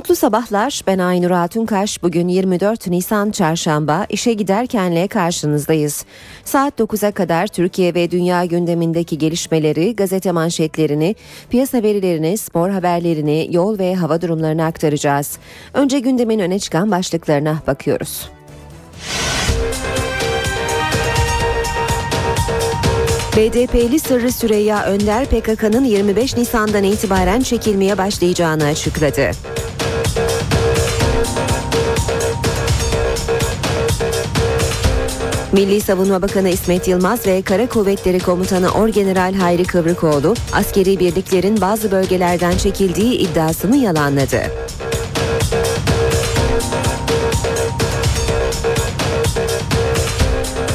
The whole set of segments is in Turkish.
Mutlu sabahlar. Ben Aynur Altunkaş. Bugün 24 Nisan Çarşamba işe giderkenle karşınızdayız. Saat 9'a kadar Türkiye ve dünya gündemindeki gelişmeleri, gazete manşetlerini, piyasa verilerini, spor haberlerini, yol ve hava durumlarını aktaracağız. Önce gündemin öne çıkan başlıklarına bakıyoruz. BDP'li Sırrı Süreyya Önder PKK'nın 25 Nisan'dan itibaren çekilmeye başlayacağını açıkladı. Milli Savunma Bakanı İsmet Yılmaz ve Kara Kuvvetleri Komutanı Orgeneral Hayri Kıvrıkoğlu askeri birliklerin bazı bölgelerden çekildiği iddiasını yalanladı.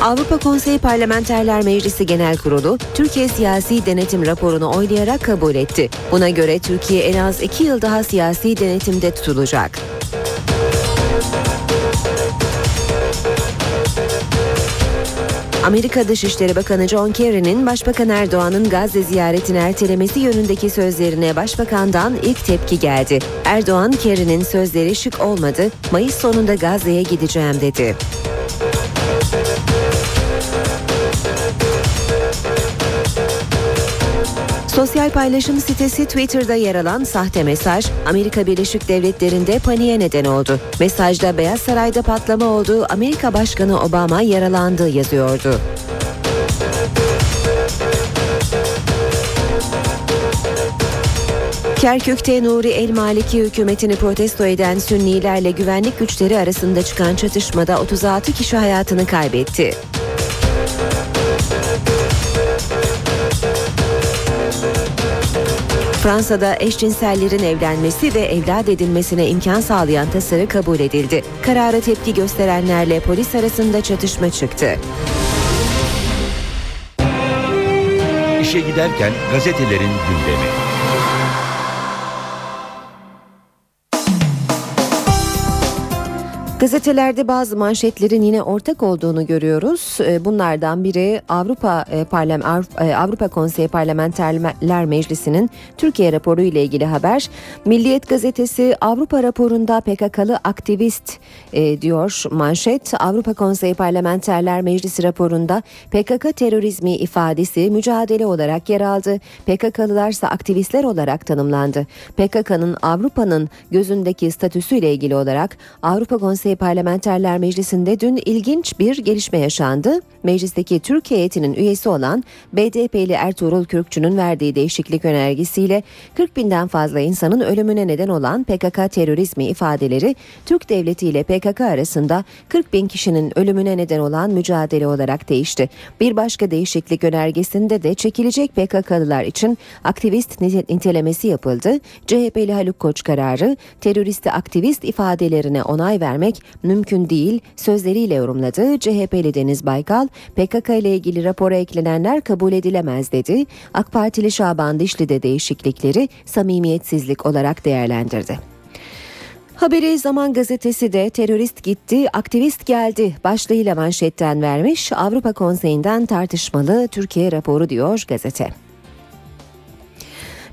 Avrupa Konseyi Parlamenterler Meclisi Genel Kurulu Türkiye Siyasi Denetim raporunu oylayarak kabul etti. Buna göre Türkiye en az iki yıl daha siyasi denetimde tutulacak. Amerika Dışişleri Bakanı John Kerry'nin Başbakan Erdoğan'ın Gazze ziyaretini ertelemesi yönündeki sözlerine Başbakan'dan ilk tepki geldi. Erdoğan, Kerry'nin sözleri şık olmadı, Mayıs sonunda Gazze'ye gideceğim dedi. Sosyal paylaşım sitesi Twitter'da yer alan sahte mesaj Amerika Birleşik Devletleri'nde paniğe neden oldu. Mesajda Beyaz Saray'da patlama oldu, Amerika Başkanı Obama yaralandı yazıyordu. Kerkük'te Nuri El Maliki hükümetini protesto eden Sünnilerle güvenlik güçleri arasında çıkan çatışmada 36 kişi hayatını kaybetti. Fransa'da eşcinsellerin evlenmesi ve evlat edilmesine imkan sağlayan tasarı kabul edildi. Karara tepki gösterenlerle polis arasında çatışma çıktı. İşe Giderken gazetelerin gündemi. Gazetelerde bazı manşetlerin yine ortak olduğunu görüyoruz. Ee, bunlardan biri Avrupa e, Parlam e, Avrupa Konseyi Parlamenterler Meclisi'nin Türkiye raporu ile ilgili haber. Milliyet gazetesi Avrupa raporunda PKK'lı aktivist e, diyor manşet. Avrupa Konseyi Parlamenterler Meclisi raporunda PKK terörizmi ifadesi mücadele olarak yer aldı. PKK'lılarsa aktivistler olarak tanımlandı. PKK'nın Avrupa'nın gözündeki statüsüyle ilgili olarak Avrupa Konseyi Parlamenterler Meclisi'nde dün ilginç bir gelişme yaşandı. Meclisteki Türk heyetinin üyesi olan BDP'li Ertuğrul Kürkçü'nün verdiği değişiklik önergesiyle 40 binden fazla insanın ölümüne neden olan PKK terörizmi ifadeleri Türk Devleti ile PKK arasında 40 bin kişinin ölümüne neden olan mücadele olarak değişti. Bir başka değişiklik önergesinde de çekilecek PKK'lılar için aktivist nitelemesi yapıldı. CHP'li Haluk Koç kararı teröristi aktivist ifadelerine onay vermek mümkün değil sözleriyle yorumladı. CHP'li Deniz Baykal PKK ile ilgili rapora eklenenler kabul edilemez dedi. AK Partili Şaban Dişli de değişiklikleri samimiyetsizlik olarak değerlendirdi. Haberi Zaman Gazetesi de terörist gitti, aktivist geldi başlığıyla manşetten vermiş. Avrupa Konseyi'nden tartışmalı Türkiye raporu diyor gazete.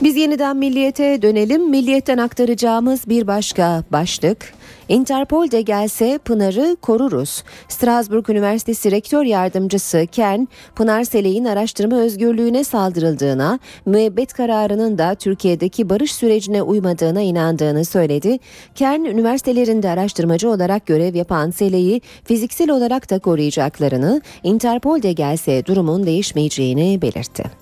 Biz yeniden milliyete dönelim. Milliyetten aktaracağımız bir başka başlık. Interpol de gelse Pınar'ı koruruz. Strasbourg Üniversitesi Rektör Yardımcısı Ken, Pınar Seley'in araştırma özgürlüğüne saldırıldığına, müebbet kararının da Türkiye'deki barış sürecine uymadığına inandığını söyledi. Ken, üniversitelerinde araştırmacı olarak görev yapan Seley'i fiziksel olarak da koruyacaklarını, Interpol de gelse durumun değişmeyeceğini belirtti.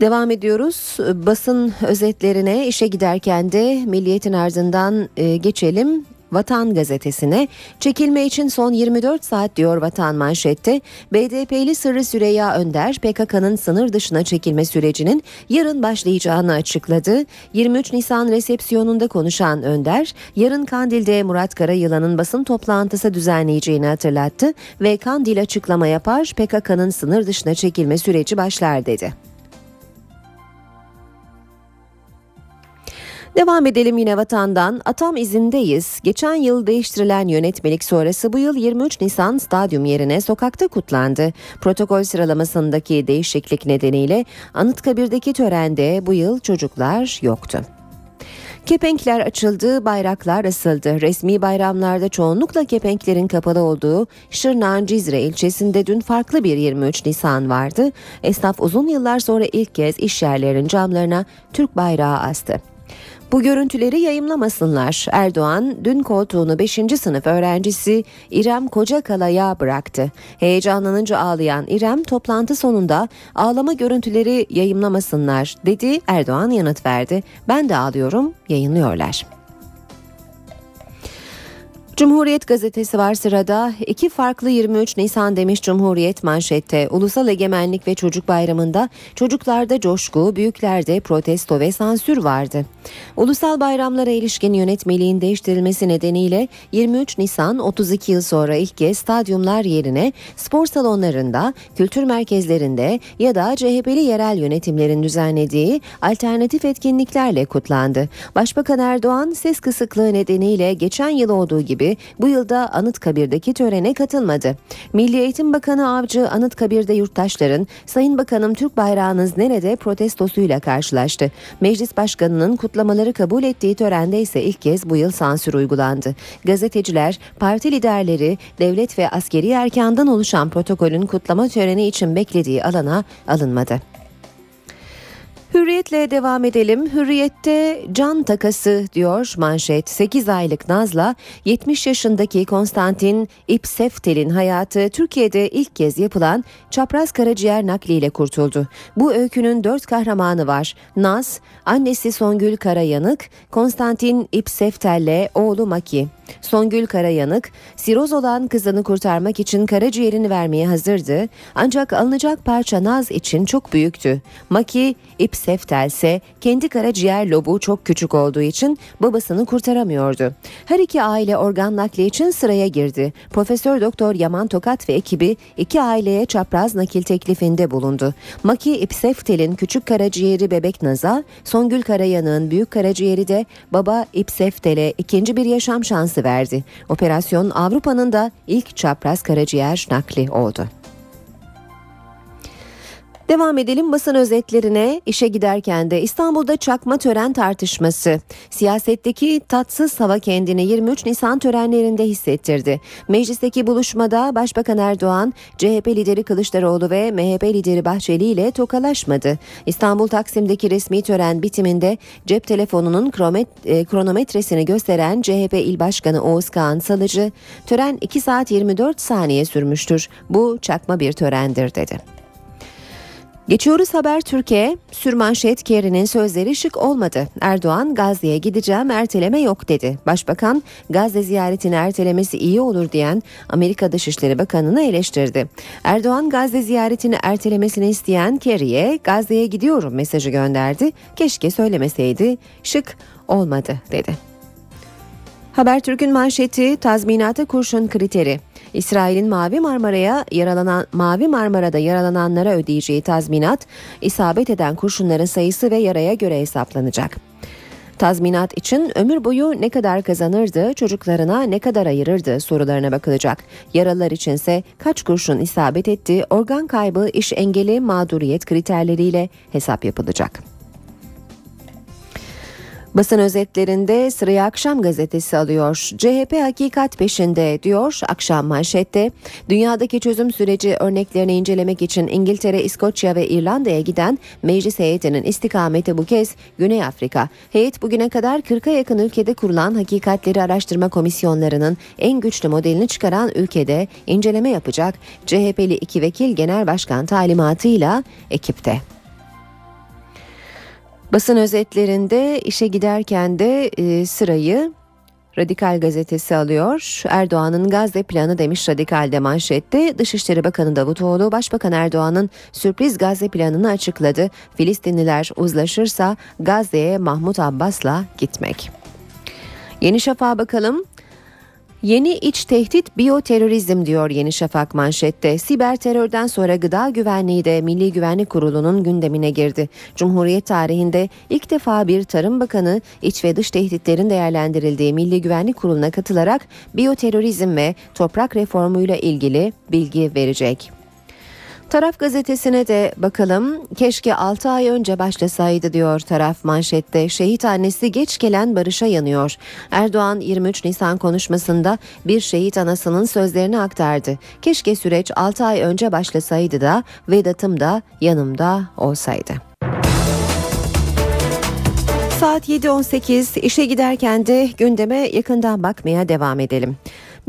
Devam ediyoruz. Basın özetlerine işe giderken de Milliyet'in ardından e, geçelim. Vatan gazetesine çekilme için son 24 saat diyor Vatan manşette. BDP'li Sırrı Süreyya Önder PKK'nın sınır dışına çekilme sürecinin yarın başlayacağını açıkladı. 23 Nisan resepsiyonunda konuşan Önder, yarın Kandil'de Murat Karayılan'ın basın toplantısı düzenleyeceğini hatırlattı ve Kandil açıklama yapar PKK'nın sınır dışına çekilme süreci başlar dedi. Devam edelim yine vatandan. Atam izindeyiz. Geçen yıl değiştirilen yönetmelik sonrası bu yıl 23 Nisan stadyum yerine sokakta kutlandı. Protokol sıralamasındaki değişiklik nedeniyle Anıtkabir'deki törende bu yıl çocuklar yoktu. Kepenkler açıldı, bayraklar asıldı. Resmi bayramlarda çoğunlukla kepenklerin kapalı olduğu Şırnak'ın Cizre ilçesinde dün farklı bir 23 Nisan vardı. Esnaf uzun yıllar sonra ilk kez iş yerlerinin camlarına Türk bayrağı astı. Bu görüntüleri yayımlamasınlar. Erdoğan dün koltuğunu 5. sınıf öğrencisi İrem Kocakala'ya bıraktı. Heyecanlanınca ağlayan İrem toplantı sonunda ağlama görüntüleri yayımlamasınlar dedi. Erdoğan yanıt verdi. Ben de ağlıyorum yayınlıyorlar. Cumhuriyet gazetesi var sırada. İki farklı 23 Nisan demiş Cumhuriyet manşette. Ulusal Egemenlik ve Çocuk Bayramı'nda çocuklarda coşku, büyüklerde protesto ve sansür vardı. Ulusal bayramlara ilişkin yönetmeliğin değiştirilmesi nedeniyle 23 Nisan 32 yıl sonra ilk kez stadyumlar yerine spor salonlarında, kültür merkezlerinde ya da CHP'li yerel yönetimlerin düzenlediği alternatif etkinliklerle kutlandı. Başbakan Erdoğan ses kısıklığı nedeniyle geçen yıl olduğu gibi bu yılda Anıtkabir'deki törene katılmadı. Milli Eğitim Bakanı Avcı Anıtkabir'de yurttaşların Sayın Bakanım Türk bayrağınız nerede protestosuyla karşılaştı. Meclis Başkanı'nın kutlamaları kabul ettiği törende ise ilk kez bu yıl sansür uygulandı. Gazeteciler, parti liderleri, devlet ve askeri erkandan oluşan protokolün kutlama töreni için beklediği alana alınmadı. Hürriyetle devam edelim. Hürriyette can takası diyor manşet. 8 aylık Naz'la 70 yaşındaki Konstantin İpseftel'in hayatı Türkiye'de ilk kez yapılan çapraz karaciğer nakliyle kurtuldu. Bu öykünün dört kahramanı var. Naz, annesi Songül Karayanık, Konstantin İpseftel'le oğlu Maki. Songül Karayanık, siroz olan kızını kurtarmak için karaciğerini vermeye hazırdı. Ancak alınacak parça Naz için çok büyüktü. Maki, İpseftel ise kendi karaciğer lobu çok küçük olduğu için babasını kurtaramıyordu. Her iki aile organ nakli için sıraya girdi. Profesör Doktor Yaman Tokat ve ekibi iki aileye çapraz nakil teklifinde bulundu. Maki İpseftel'in küçük karaciğeri bebek Naz'a, Songül Karayanık'ın büyük karaciğeri de baba İpseftel'e ikinci bir yaşam şansı verdi. Operasyon Avrupa'nın da ilk çapraz karaciğer nakli oldu. Devam edelim basın özetlerine. İşe giderken de İstanbul'da çakma tören tartışması. Siyasetteki tatsız hava kendini 23 Nisan törenlerinde hissettirdi. Meclisteki buluşmada Başbakan Erdoğan, CHP lideri Kılıçdaroğlu ve MHP lideri Bahçeli ile tokalaşmadı. İstanbul Taksim'deki resmi tören bitiminde cep telefonunun e, kronometresini gösteren CHP İl Başkanı Oğuz Kağan Salıcı, tören 2 saat 24 saniye sürmüştür. Bu çakma bir törendir dedi. Geçiyoruz Haber Türkiye. Sürmanşet Kerry'nin sözleri şık olmadı. Erdoğan Gazze'ye gideceğim erteleme yok dedi. Başbakan Gazze ziyaretini ertelemesi iyi olur diyen Amerika Dışişleri Bakanı'nı eleştirdi. Erdoğan Gazze ziyaretini ertelemesini isteyen Kerry'e Gazze'ye gidiyorum mesajı gönderdi. Keşke söylemeseydi şık olmadı dedi. Habertürk'ün manşeti tazminata kurşun kriteri. İsrail'in Mavi Marmara'ya yaralanan Mavi Marmara'da yaralananlara ödeyeceği tazminat isabet eden kurşunların sayısı ve yaraya göre hesaplanacak. Tazminat için ömür boyu ne kadar kazanırdı, çocuklarına ne kadar ayırırdı sorularına bakılacak. Yaralılar içinse kaç kurşun isabet etti, organ kaybı, iş engeli, mağduriyet kriterleriyle hesap yapılacak. Basın özetlerinde sıraya Akşam gazetesi alıyor. CHP hakikat peşinde diyor akşam manşette. Dünyadaki çözüm süreci örneklerini incelemek için İngiltere, İskoçya ve İrlanda'ya giden meclis heyetinin istikameti bu kez Güney Afrika. Heyet bugüne kadar 40'a yakın ülkede kurulan hakikatleri araştırma komisyonlarının en güçlü modelini çıkaran ülkede inceleme yapacak. CHP'li iki vekil genel başkan talimatıyla ekipte. Basın özetlerinde işe giderken de e, sırayı Radikal gazetesi alıyor. Erdoğan'ın Gazze planı demiş Radikal'de manşette. Dışişleri Bakanı Davutoğlu, Başbakan Erdoğan'ın sürpriz Gazze planını açıkladı. Filistinliler uzlaşırsa Gazze'ye Mahmut Abbas'la gitmek. Yeni Şafak'a bakalım. Yeni iç tehdit biyoterörizm diyor Yeni Şafak manşette. Siber terörden sonra gıda güvenliği de Milli Güvenlik Kurulu'nun gündemine girdi. Cumhuriyet tarihinde ilk defa bir Tarım Bakanı iç ve dış tehditlerin değerlendirildiği Milli Güvenlik Kurulu'na katılarak biyoterörizm ve toprak reformuyla ilgili bilgi verecek. Taraf gazetesine de bakalım. Keşke 6 ay önce başlasaydı diyor taraf manşette. Şehit annesi geç gelen barışa yanıyor. Erdoğan 23 Nisan konuşmasında bir şehit anasının sözlerini aktardı. Keşke süreç 6 ay önce başlasaydı da Vedat'ım da yanımda olsaydı. Saat 7.18 işe giderken de gündeme yakından bakmaya devam edelim.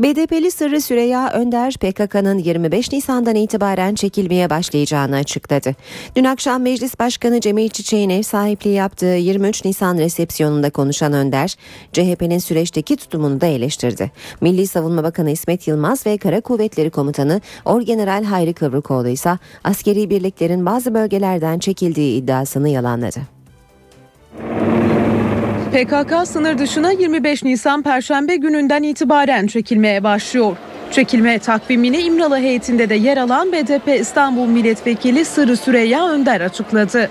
BDP'li Sırrı Süreyya Önder PKK'nın 25 Nisan'dan itibaren çekilmeye başlayacağını açıkladı. Dün akşam Meclis Başkanı Cemil Çiçek'in ev sahipliği yaptığı 23 Nisan resepsiyonunda konuşan Önder, CHP'nin süreçteki tutumunu da eleştirdi. Milli Savunma Bakanı İsmet Yılmaz ve Kara Kuvvetleri Komutanı Orgeneral Hayri Kıvrıkoğlu ise askeri birliklerin bazı bölgelerden çekildiği iddiasını yalanladı. PKK sınır dışına 25 Nisan Perşembe gününden itibaren çekilmeye başlıyor. Çekilme takvimini İmralı heyetinde de yer alan BDP İstanbul Milletvekili Sırrı Süreyya Önder açıkladı.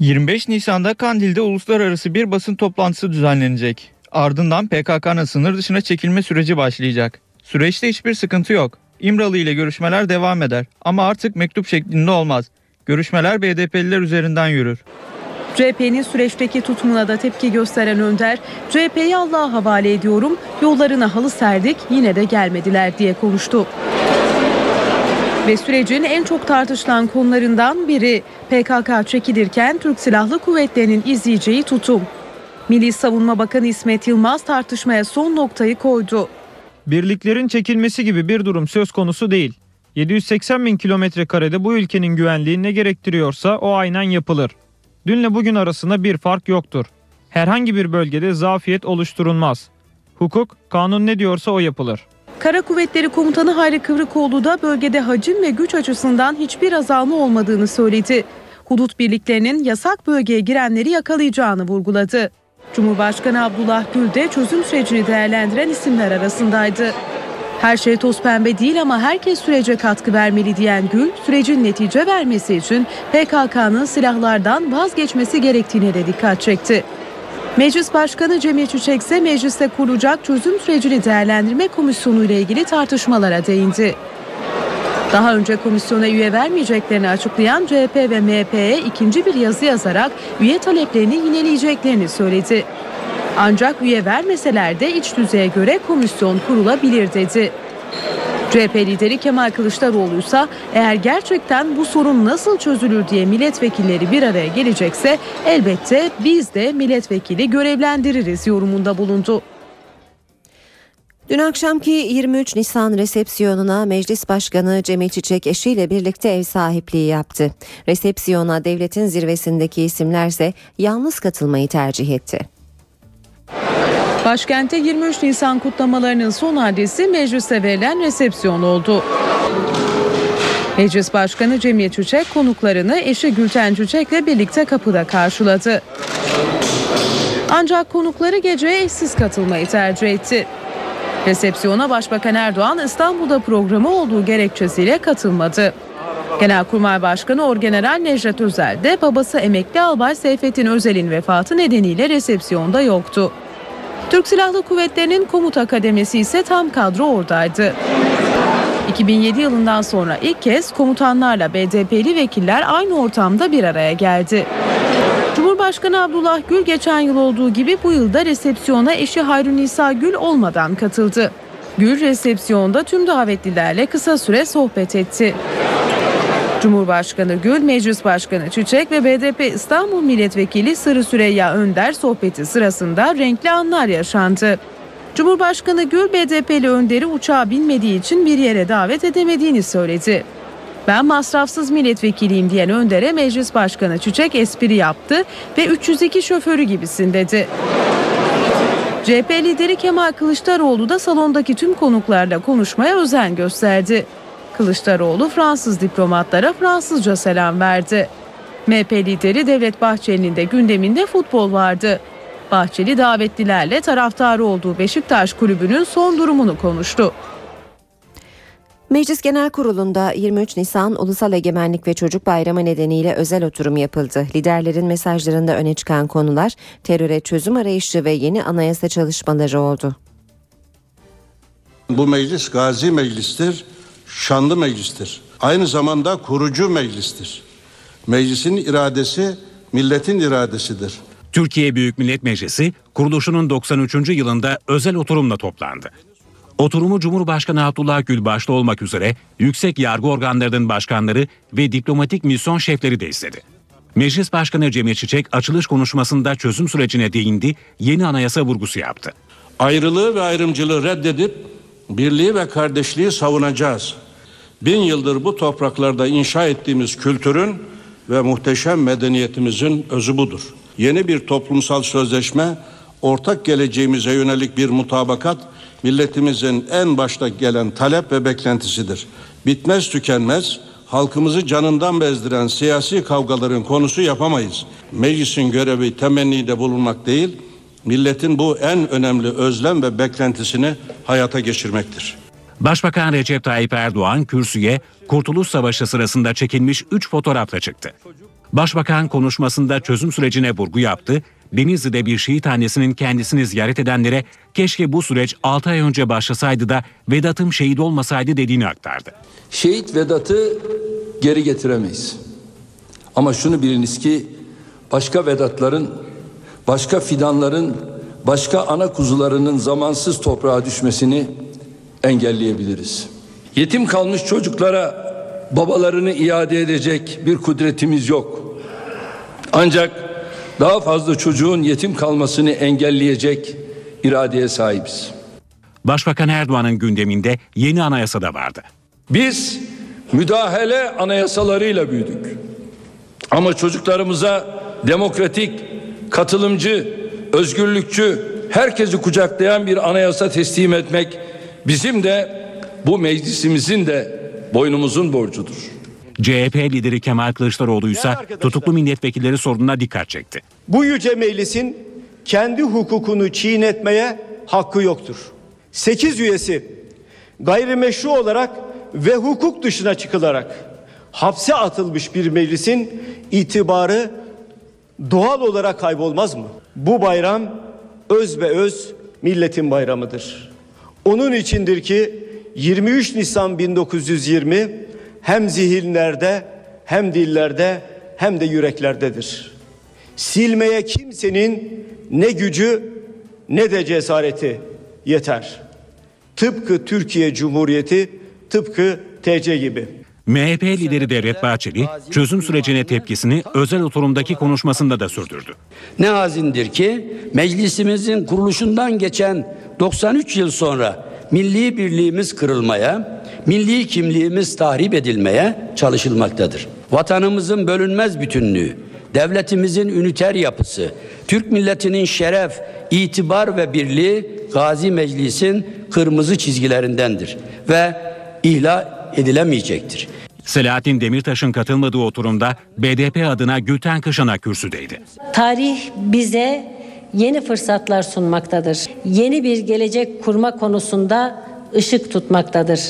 25 Nisan'da Kandil'de uluslararası bir basın toplantısı düzenlenecek. Ardından PKK'nın sınır dışına çekilme süreci başlayacak. Süreçte hiçbir sıkıntı yok. İmralı ile görüşmeler devam eder ama artık mektup şeklinde olmaz. Görüşmeler BDP'liler üzerinden yürür. CHP'nin süreçteki tutumuna da tepki gösteren Önder, CHP'yi Allah'a havale ediyorum, yollarına halı serdik yine de gelmediler diye konuştu. Ve sürecin en çok tartışılan konularından biri PKK çekilirken Türk Silahlı Kuvvetleri'nin izleyeceği tutum. Milli Savunma Bakanı İsmet Yılmaz tartışmaya son noktayı koydu. Birliklerin çekilmesi gibi bir durum söz konusu değil. 780 bin kilometre karede bu ülkenin güvenliği ne gerektiriyorsa o aynen yapılır. Dünle bugün arasında bir fark yoktur. Herhangi bir bölgede zafiyet oluşturulmaz. Hukuk, kanun ne diyorsa o yapılır. Kara Kuvvetleri Komutanı Hayri Kıvrıkoğlu da bölgede hacim ve güç açısından hiçbir azalma olmadığını söyledi. Hudut birliklerinin yasak bölgeye girenleri yakalayacağını vurguladı. Cumhurbaşkanı Abdullah Gül de çözüm sürecini değerlendiren isimler arasındaydı. Her şey toz pembe değil ama herkes sürece katkı vermeli diyen Gül, sürecin netice vermesi için PKK'nın silahlardan vazgeçmesi gerektiğine de dikkat çekti. Meclis Başkanı Cemil Çiçek ise mecliste kurulacak çözüm sürecini değerlendirme komisyonu ile ilgili tartışmalara değindi. Daha önce komisyona üye vermeyeceklerini açıklayan CHP ve MHP'ye ikinci bir yazı yazarak üye taleplerini yineleyeceklerini söyledi. Ancak üye vermeseler de iç düzeye göre komisyon kurulabilir dedi. CHP lideri Kemal Kılıçdaroğlu ise eğer gerçekten bu sorun nasıl çözülür diye milletvekilleri bir araya gelecekse elbette biz de milletvekili görevlendiririz yorumunda bulundu. Dün akşamki 23 Nisan resepsiyonuna Meclis Başkanı Cemil Çiçek eşiyle birlikte ev sahipliği yaptı. Resepsiyona devletin zirvesindeki isimlerse yalnız katılmayı tercih etti. Başkente 23 Nisan kutlamalarının son adresi meclise verilen resepsiyon oldu. Meclis Başkanı Cemil Çiçek konuklarını eşi Gülten Çiçek'le birlikte kapıda karşıladı. Ancak konukları geceye eşsiz katılmayı tercih etti. Resepsiyona Başbakan Erdoğan İstanbul'da programı olduğu gerekçesiyle katılmadı. Genelkurmay Başkanı Orgeneral Necdet Özel de babası emekli albay Seyfettin Özel'in vefatı nedeniyle resepsiyonda yoktu. Türk Silahlı Kuvvetleri'nin komuta kademesi ise tam kadro oradaydı. 2007 yılından sonra ilk kez komutanlarla BDP'li vekiller aynı ortamda bir araya geldi. Cumhurbaşkanı Abdullah Gül geçen yıl olduğu gibi bu yılda resepsiyona eşi Hayrun Gül olmadan katıldı. Gül resepsiyonda tüm davetlilerle kısa süre sohbet etti. Cumhurbaşkanı Gül, Meclis Başkanı Çiçek ve BDP İstanbul Milletvekili Sırrı Süreyya Önder sohbeti sırasında renkli anlar yaşandı. Cumhurbaşkanı Gül, BDP'li Önder'i uçağa binmediği için bir yere davet edemediğini söyledi. Ben masrafsız milletvekiliyim diyen Önder'e Meclis Başkanı Çiçek espri yaptı ve 302 şoförü gibisin dedi. CHP lideri Kemal Kılıçdaroğlu da salondaki tüm konuklarla konuşmaya özen gösterdi. Kılıçdaroğlu Fransız diplomatlara Fransızca selam verdi. MHP lideri Devlet Bahçeli'nin de gündeminde futbol vardı. Bahçeli davetlilerle taraftarı olduğu Beşiktaş kulübünün son durumunu konuştu. Meclis Genel Kurulu'nda 23 Nisan Ulusal Egemenlik ve Çocuk Bayramı nedeniyle özel oturum yapıldı. Liderlerin mesajlarında öne çıkan konular teröre çözüm arayışı ve yeni anayasa çalışmaları oldu. Bu meclis gazi meclistir, şanlı meclistir. Aynı zamanda kurucu meclistir. Meclisin iradesi milletin iradesidir. Türkiye Büyük Millet Meclisi kuruluşunun 93. yılında özel oturumla toplandı. Oturumu Cumhurbaşkanı Abdullah Gül başta olmak üzere yüksek yargı organlarının başkanları ve diplomatik misyon şefleri de izledi. Meclis Başkanı Cemil Çiçek açılış konuşmasında çözüm sürecine değindi, yeni anayasa vurgusu yaptı. Ayrılığı ve ayrımcılığı reddedip birliği ve kardeşliği savunacağız. Bin yıldır bu topraklarda inşa ettiğimiz kültürün ve muhteşem medeniyetimizin özü budur. Yeni bir toplumsal sözleşme, ortak geleceğimize yönelik bir mutabakat milletimizin en başta gelen talep ve beklentisidir. Bitmez tükenmez halkımızı canından bezdiren siyasi kavgaların konusu yapamayız. Meclisin görevi temennide bulunmak değil, milletin bu en önemli özlem ve beklentisini hayata geçirmektir. Başbakan Recep Tayyip Erdoğan kürsüye Kurtuluş Savaşı sırasında çekilmiş 3 fotoğrafla çıktı. Başbakan konuşmasında çözüm sürecine vurgu yaptı. Denizli'de bir şehit annesinin kendisini ziyaret edenlere keşke bu süreç 6 ay önce başlasaydı da Vedat'ım şehit olmasaydı dediğini aktardı. Şehit Vedat'ı geri getiremeyiz. Ama şunu biliniz ki başka Vedatların, başka fidanların, başka ana kuzularının zamansız toprağa düşmesini engelleyebiliriz. Yetim kalmış çocuklara babalarını iade edecek bir kudretimiz yok. Ancak daha fazla çocuğun yetim kalmasını engelleyecek iradeye sahibiz. Başbakan Erdoğan'ın gündeminde yeni anayasa da vardı. Biz müdahale anayasalarıyla büyüdük. Ama çocuklarımıza demokratik, katılımcı, özgürlükçü, herkesi kucaklayan bir anayasa teslim etmek bizim de bu meclisimizin de boynumuzun borcudur. CHP lideri Kemal Kılıçdaroğlu ise tutuklu milletvekilleri sorununa dikkat çekti. Bu yüce meclisin kendi hukukunu çiğnetmeye hakkı yoktur. 8 üyesi gayrimeşru olarak ve hukuk dışına çıkılarak hapse atılmış bir meclisin itibarı doğal olarak kaybolmaz mı? Bu bayram öz ve öz milletin bayramıdır. Onun içindir ki 23 Nisan 1920 hem zihinlerde hem dillerde hem de yüreklerdedir. Silmeye kimsenin ne gücü ne de cesareti yeter. Tıpkı Türkiye Cumhuriyeti, tıpkı TC gibi. MHP lideri Devlet Bahçeli çözüm sürecine tepkisini özel oturumdaki konuşmasında da sürdürdü. Ne hazindir ki meclisimizin kuruluşundan geçen 93 yıl sonra milli birliğimiz kırılmaya, milli kimliğimiz tahrip edilmeye çalışılmaktadır. Vatanımızın bölünmez bütünlüğü, devletimizin üniter yapısı, Türk milletinin şeref, itibar ve birliği Gazi Meclis'in kırmızı çizgilerindendir ve ihlal edilemeyecektir. Selahattin Demirtaş'ın katılmadığı oturumda BDP adına Gülten Kışan'a kürsüdeydi. Tarih bize yeni fırsatlar sunmaktadır. Yeni bir gelecek kurma konusunda ışık tutmaktadır.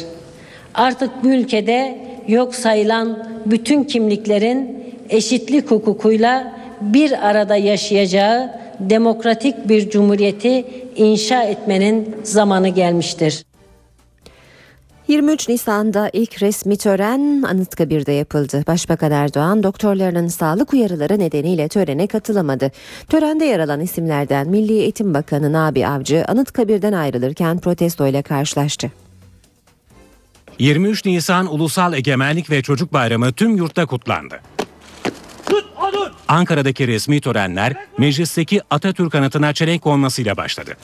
Artık bu ülkede yok sayılan bütün kimliklerin eşitlik hukukuyla bir arada yaşayacağı demokratik bir cumhuriyeti inşa etmenin zamanı gelmiştir. 23 Nisan'da ilk resmi tören Anıtkabir'de yapıldı. Başbakan Erdoğan doktorlarının sağlık uyarıları nedeniyle törene katılamadı. Törende yer alan isimlerden Milli Eğitim Bakanı Nabi Avcı Anıtkabir'den ayrılırken protestoyla karşılaştı. 23 Nisan Ulusal Egemenlik ve Çocuk Bayramı tüm yurtta kutlandı. Ankara'daki resmi törenler meclisteki Atatürk anıtına çelenk konmasıyla başladı.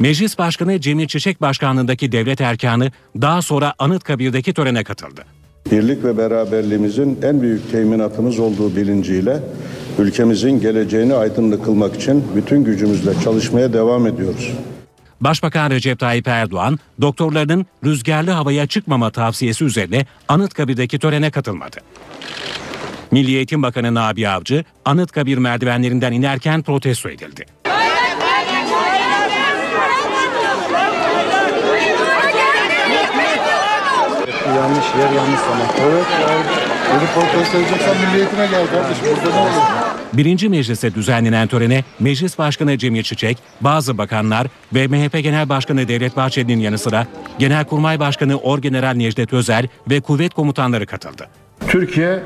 Meclis Başkanı Cemil Çiçek Başkanlığındaki devlet erkanı daha sonra Anıtkabir'deki törene katıldı. Birlik ve beraberliğimizin en büyük teminatımız olduğu bilinciyle ülkemizin geleceğini aydınlık kılmak için bütün gücümüzle çalışmaya devam ediyoruz. Başbakan Recep Tayyip Erdoğan, doktorlarının rüzgarlı havaya çıkmama tavsiyesi üzerine Anıtkabir'deki törene katılmadı. Milli Eğitim Bakanı Nabi Avcı, Anıtkabir merdivenlerinden inerken protesto edildi. Yanlış yer, yanlış zaman. Evet, yani bunu protesto edeceksen milliyetine gel kardeşim. Burada ne olur? Birinci meclise düzenlenen törene Meclis Başkanı Cemil Çiçek, bazı bakanlar ve MHP Genel Başkanı Devlet Bahçeli'nin yanı sıra Genelkurmay Başkanı Orgeneral Necdet Özel ve kuvvet komutanları katıldı. Türkiye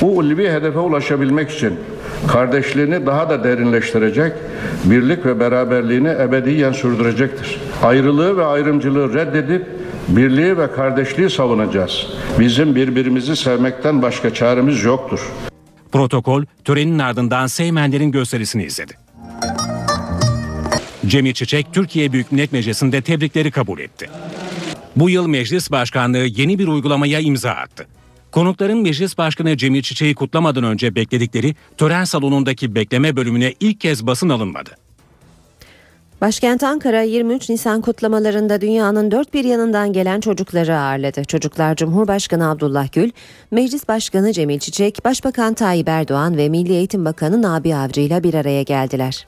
bu ulvi hedefe ulaşabilmek için kardeşliğini daha da derinleştirecek, birlik ve beraberliğini ebediyen sürdürecektir. Ayrılığı ve ayrımcılığı reddedip birliği ve kardeşliği savunacağız. Bizim birbirimizi sevmekten başka çaremiz yoktur. Protokol törenin ardından Seymenler'in gösterisini izledi. Cemil Çiçek Türkiye Büyük Millet Meclisi'nde tebrikleri kabul etti. Bu yıl meclis başkanlığı yeni bir uygulamaya imza attı. Konukların Meclis Başkanı Cemil Çiçek'i kutlamadan önce bekledikleri tören salonundaki bekleme bölümüne ilk kez basın alınmadı. Başkent Ankara 23 Nisan kutlamalarında dünyanın dört bir yanından gelen çocukları ağırladı. Çocuklar Cumhurbaşkanı Abdullah Gül, Meclis Başkanı Cemil Çiçek, Başbakan Tayyip Erdoğan ve Milli Eğitim Bakanı Nabi Avcı ile bir araya geldiler.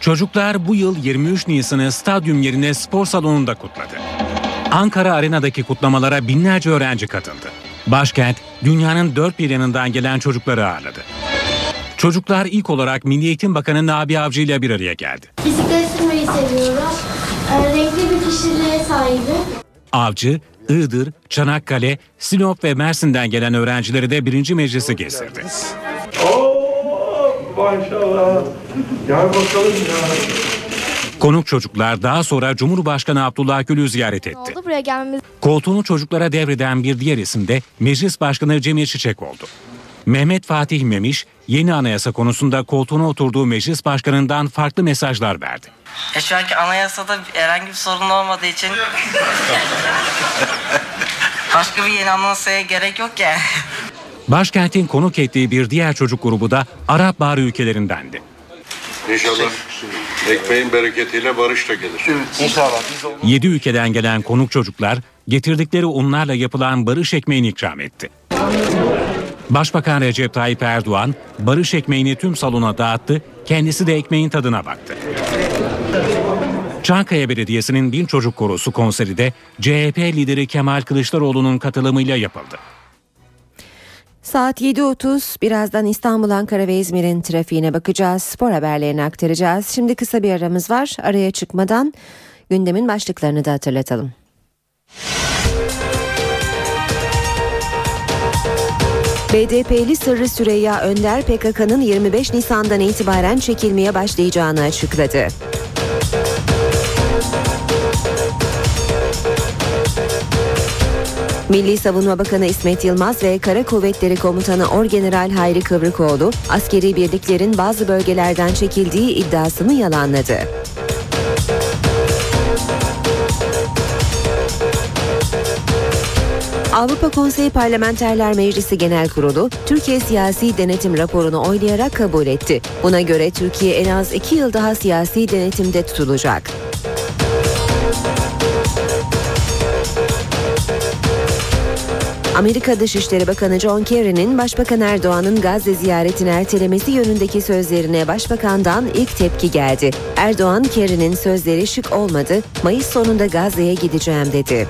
Çocuklar bu yıl 23 Nisan'ı stadyum yerine spor salonunda kutladı. Ankara Arena'daki kutlamalara binlerce öğrenci katıldı. Başkent dünyanın dört bir yanından gelen çocukları ağırladı. Çocuklar ilk olarak Milli Eğitim Bakanı Nabi Avcı ile bir araya geldi. Bisiklet sürmeyi seviyorum. Ee, renkli bir kişiliğe sahibim. Avcı, Iğdır, Çanakkale, Sinop ve Mersin'den gelen öğrencileri de birinci meclisi gezdirdi. Maşallah. Gel bakalım ya. Konuk çocuklar daha sonra Cumhurbaşkanı Abdullah Gül'ü ziyaret etti. Oldu buraya gelmemiz. Koltuğunu çocuklara devreden bir diğer isim de Meclis Başkanı Cemil Çiçek oldu. Mehmet Fatih Memiş, yeni anayasa konusunda koltuğuna oturduğu meclis başkanından farklı mesajlar verdi. E şu anki anayasada herhangi bir sorun olmadığı için başka bir yeni anayasaya gerek yok yani. Başkentin konuk ettiği bir diğer çocuk grubu da Arap Baharı ülkelerindendi. İnşallah ekmeğin bereketiyle barış da gelir. İnşallah. 7 ülkeden gelen konuk çocuklar getirdikleri unlarla yapılan barış ekmeğini ikram etti. Başbakan Recep Tayyip Erdoğan barış ekmeğini tüm salona dağıttı, kendisi de ekmeğin tadına baktı. Çankaya Belediyesi'nin Bin Çocuk Korosu konseri de CHP lideri Kemal Kılıçdaroğlu'nun katılımıyla yapıldı. Saat 7.30 birazdan İstanbul, Ankara ve İzmir'in trafiğine bakacağız. Spor haberlerini aktaracağız. Şimdi kısa bir aramız var. Araya çıkmadan gündemin başlıklarını da hatırlatalım. BDP'li Sırrı Süreyya Önder PKK'nın 25 Nisan'dan itibaren çekilmeye başlayacağını açıkladı. Milli Savunma Bakanı İsmet Yılmaz ve Kara Kuvvetleri Komutanı Orgeneral Hayri Kıvrıkoğlu askeri birliklerin bazı bölgelerden çekildiği iddiasını yalanladı. Avrupa Konseyi Parlamenterler Meclisi Genel Kurulu Türkiye Siyasi Denetim raporunu oylayarak kabul etti. Buna göre Türkiye en az iki yıl daha siyasi denetimde tutulacak. Amerika Dışişleri Bakanı John Kerry'nin Başbakan Erdoğan'ın Gazze ziyaretini ertelemesi yönündeki sözlerine Başbakan'dan ilk tepki geldi. Erdoğan, Kerry'nin sözleri şık olmadı, Mayıs sonunda Gazze'ye gideceğim dedi.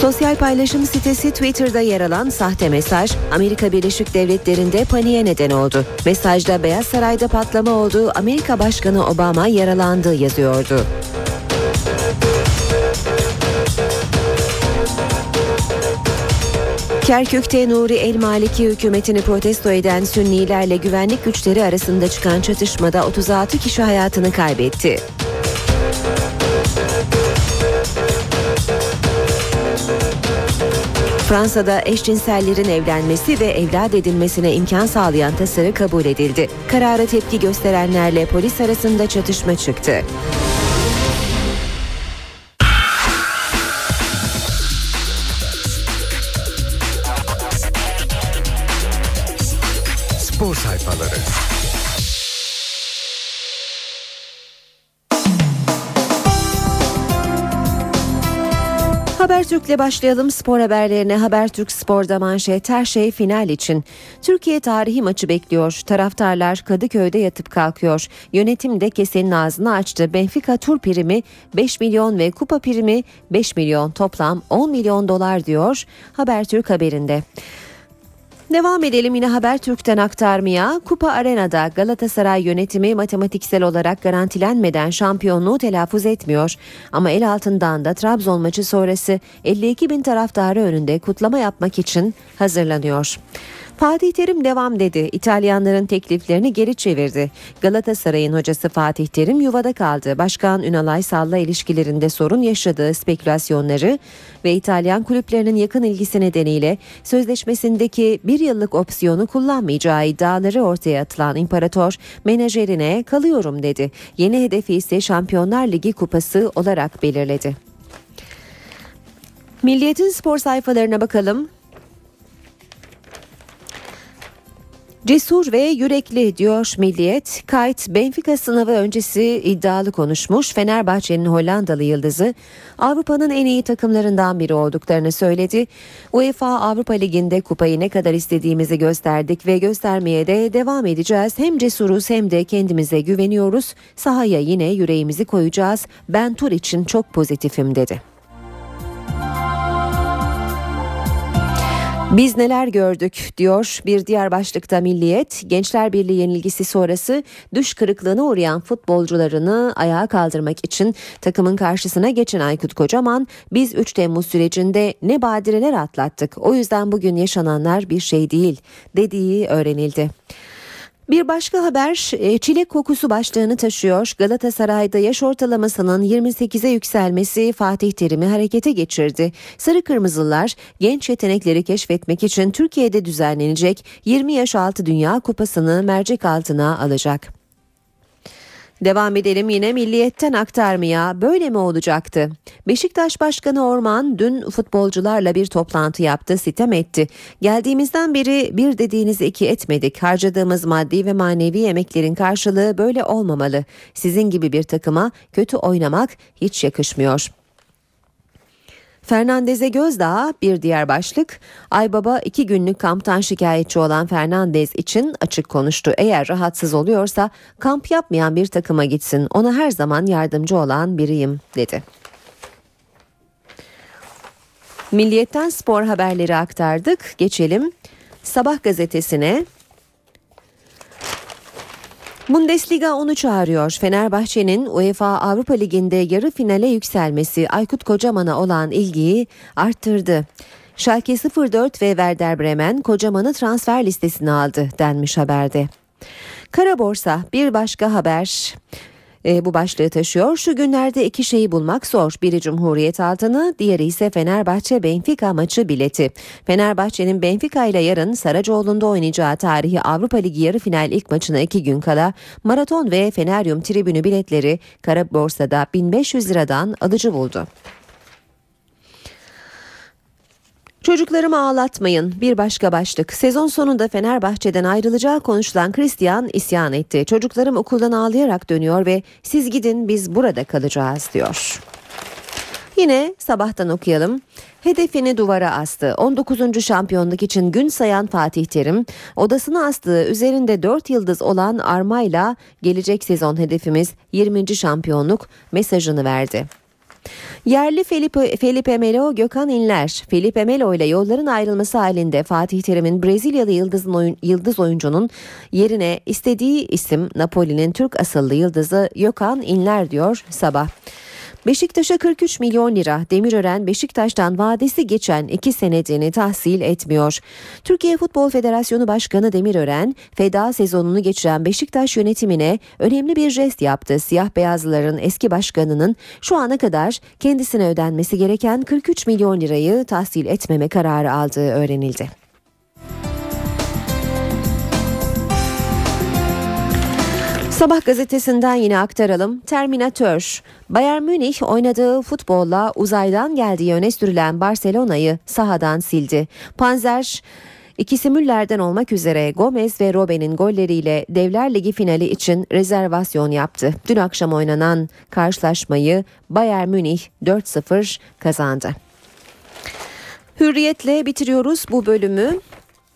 Sosyal paylaşım sitesi Twitter'da yer alan sahte mesaj Amerika Birleşik Devletleri'nde paniğe neden oldu. Mesajda Beyaz Saray'da patlama olduğu Amerika Başkanı Obama yaralandı yazıyordu. Kerkük'te Nuri El Maliki hükümetini protesto eden Sünnilerle güvenlik güçleri arasında çıkan çatışmada 36 kişi hayatını kaybetti. Fransa'da eşcinsellerin evlenmesi ve evlat edinmesine imkan sağlayan tasarı kabul edildi. Karara tepki gösterenlerle polis arasında çatışma çıktı. Habertürk'le başlayalım spor haberlerine. Habertürk Spor'da manşet her şey final için. Türkiye tarihi maçı bekliyor. Taraftarlar Kadıköy'de yatıp kalkıyor. Yönetim de kesenin ağzını açtı. Benfica tur primi 5 milyon ve kupa primi 5 milyon toplam 10 milyon dolar diyor Habertürk haberinde. Devam edelim yine Habertürk'ten aktarmaya. Kupa Arena'da Galatasaray yönetimi matematiksel olarak garantilenmeden şampiyonluğu telaffuz etmiyor. Ama el altından da Trabzon maçı sonrası 52 bin taraftarı önünde kutlama yapmak için hazırlanıyor. Fatih Terim devam dedi. İtalyanların tekliflerini geri çevirdi. Galatasaray'ın hocası Fatih Terim yuvada kaldı. Başkan Ünal Aysal'la ilişkilerinde sorun yaşadığı spekülasyonları ve İtalyan kulüplerinin yakın ilgisi nedeniyle sözleşmesindeki bir yıllık opsiyonu kullanmayacağı iddiaları ortaya atılan imparator menajerine kalıyorum dedi. Yeni hedefi ise Şampiyonlar Ligi kupası olarak belirledi. Milliyetin spor sayfalarına bakalım. Cesur ve yürekli diyor Milliyet. Kayt Benfica sınavı öncesi iddialı konuşmuş. Fenerbahçe'nin Hollandalı yıldızı Avrupa'nın en iyi takımlarından biri olduklarını söyledi. UEFA Avrupa Ligi'nde kupayı ne kadar istediğimizi gösterdik ve göstermeye de devam edeceğiz. Hem cesuruz hem de kendimize güveniyoruz. Sahaya yine yüreğimizi koyacağız. Ben tur için çok pozitifim dedi. Biz neler gördük diyor bir diğer başlıkta Milliyet. Gençler Birliği yenilgisi sonrası düş kırıklığına uğrayan futbolcularını ayağa kaldırmak için takımın karşısına geçen Aykut Kocaman biz 3 Temmuz sürecinde ne badireler atlattık o yüzden bugün yaşananlar bir şey değil dediği öğrenildi. Bir başka haber e, çilek kokusu başlığını taşıyor. Galatasaray'da yaş ortalamasının 28'e yükselmesi Fatih Terim'i harekete geçirdi. Sarı Kırmızılar genç yetenekleri keşfetmek için Türkiye'de düzenlenecek 20 yaş altı Dünya Kupası'nı mercek altına alacak. Devam edelim yine milliyetten aktarmaya böyle mi olacaktı? Beşiktaş Başkanı Orman dün futbolcularla bir toplantı yaptı sitem etti. Geldiğimizden beri bir dediğiniz iki etmedik. Harcadığımız maddi ve manevi emeklerin karşılığı böyle olmamalı. Sizin gibi bir takıma kötü oynamak hiç yakışmıyor. Fernandez'e gözdağı bir diğer başlık. Aybaba iki günlük kamptan şikayetçi olan Fernandez için açık konuştu. Eğer rahatsız oluyorsa kamp yapmayan bir takıma gitsin. Ona her zaman yardımcı olan biriyim dedi. Milliyetten spor haberleri aktardık. Geçelim Sabah gazetesine. Bundesliga onu çağırıyor. Fenerbahçe'nin UEFA Avrupa Ligi'nde yarı finale yükselmesi Aykut Kocaman'a olan ilgiyi arttırdı. Schalke 04 ve Werder Bremen Kocaman'ı transfer listesine aldı denmiş haberde. Kara borsa bir başka haber e, bu başlığı taşıyor. Şu günlerde iki şeyi bulmak zor. Biri Cumhuriyet altını, diğeri ise Fenerbahçe Benfica maçı bileti. Fenerbahçe'nin Benfica ile yarın Saracoğlu'nda oynayacağı tarihi Avrupa Ligi yarı final ilk maçına iki gün kala maraton ve Feneryum tribünü biletleri kara borsada 1500 liradan alıcı buldu. Çocuklarımı ağlatmayın bir başka başlık. Sezon sonunda Fenerbahçe'den ayrılacağı konuşulan Christian isyan etti. Çocuklarım okuldan ağlayarak dönüyor ve siz gidin biz burada kalacağız diyor. Yine sabahtan okuyalım. Hedefini duvara astı. 19. şampiyonluk için gün sayan Fatih Terim, odasına astığı üzerinde 4 yıldız olan armayla gelecek sezon hedefimiz 20. şampiyonluk mesajını verdi. Yerli Felipe, Felipe Melo, Gökhan İnler. Felipe Melo ile yolların ayrılması halinde Fatih Terim'in Brezilyalı yıldızın oyun, yıldız oyuncunun yerine istediği isim Napoli'nin Türk asıllı yıldızı Gökhan İnler diyor sabah. Beşiktaş'a 43 milyon lira Demirören Beşiktaş'tan vadesi geçen iki senedini tahsil etmiyor. Türkiye Futbol Federasyonu Başkanı Demirören feda sezonunu geçiren Beşiktaş yönetimine önemli bir jest yaptı. Siyah beyazlıların eski başkanının şu ana kadar kendisine ödenmesi gereken 43 milyon lirayı tahsil etmeme kararı aldığı öğrenildi. Sabah gazetesinden yine aktaralım. Terminator. Bayern Münih oynadığı futbolla uzaydan geldiği öne sürülen Barcelona'yı sahadan sildi. Panzer İkisi Müller'den olmak üzere Gomez ve Robben'in golleriyle Devler Ligi finali için rezervasyon yaptı. Dün akşam oynanan karşılaşmayı Bayern Münih 4-0 kazandı. Hürriyetle bitiriyoruz bu bölümü.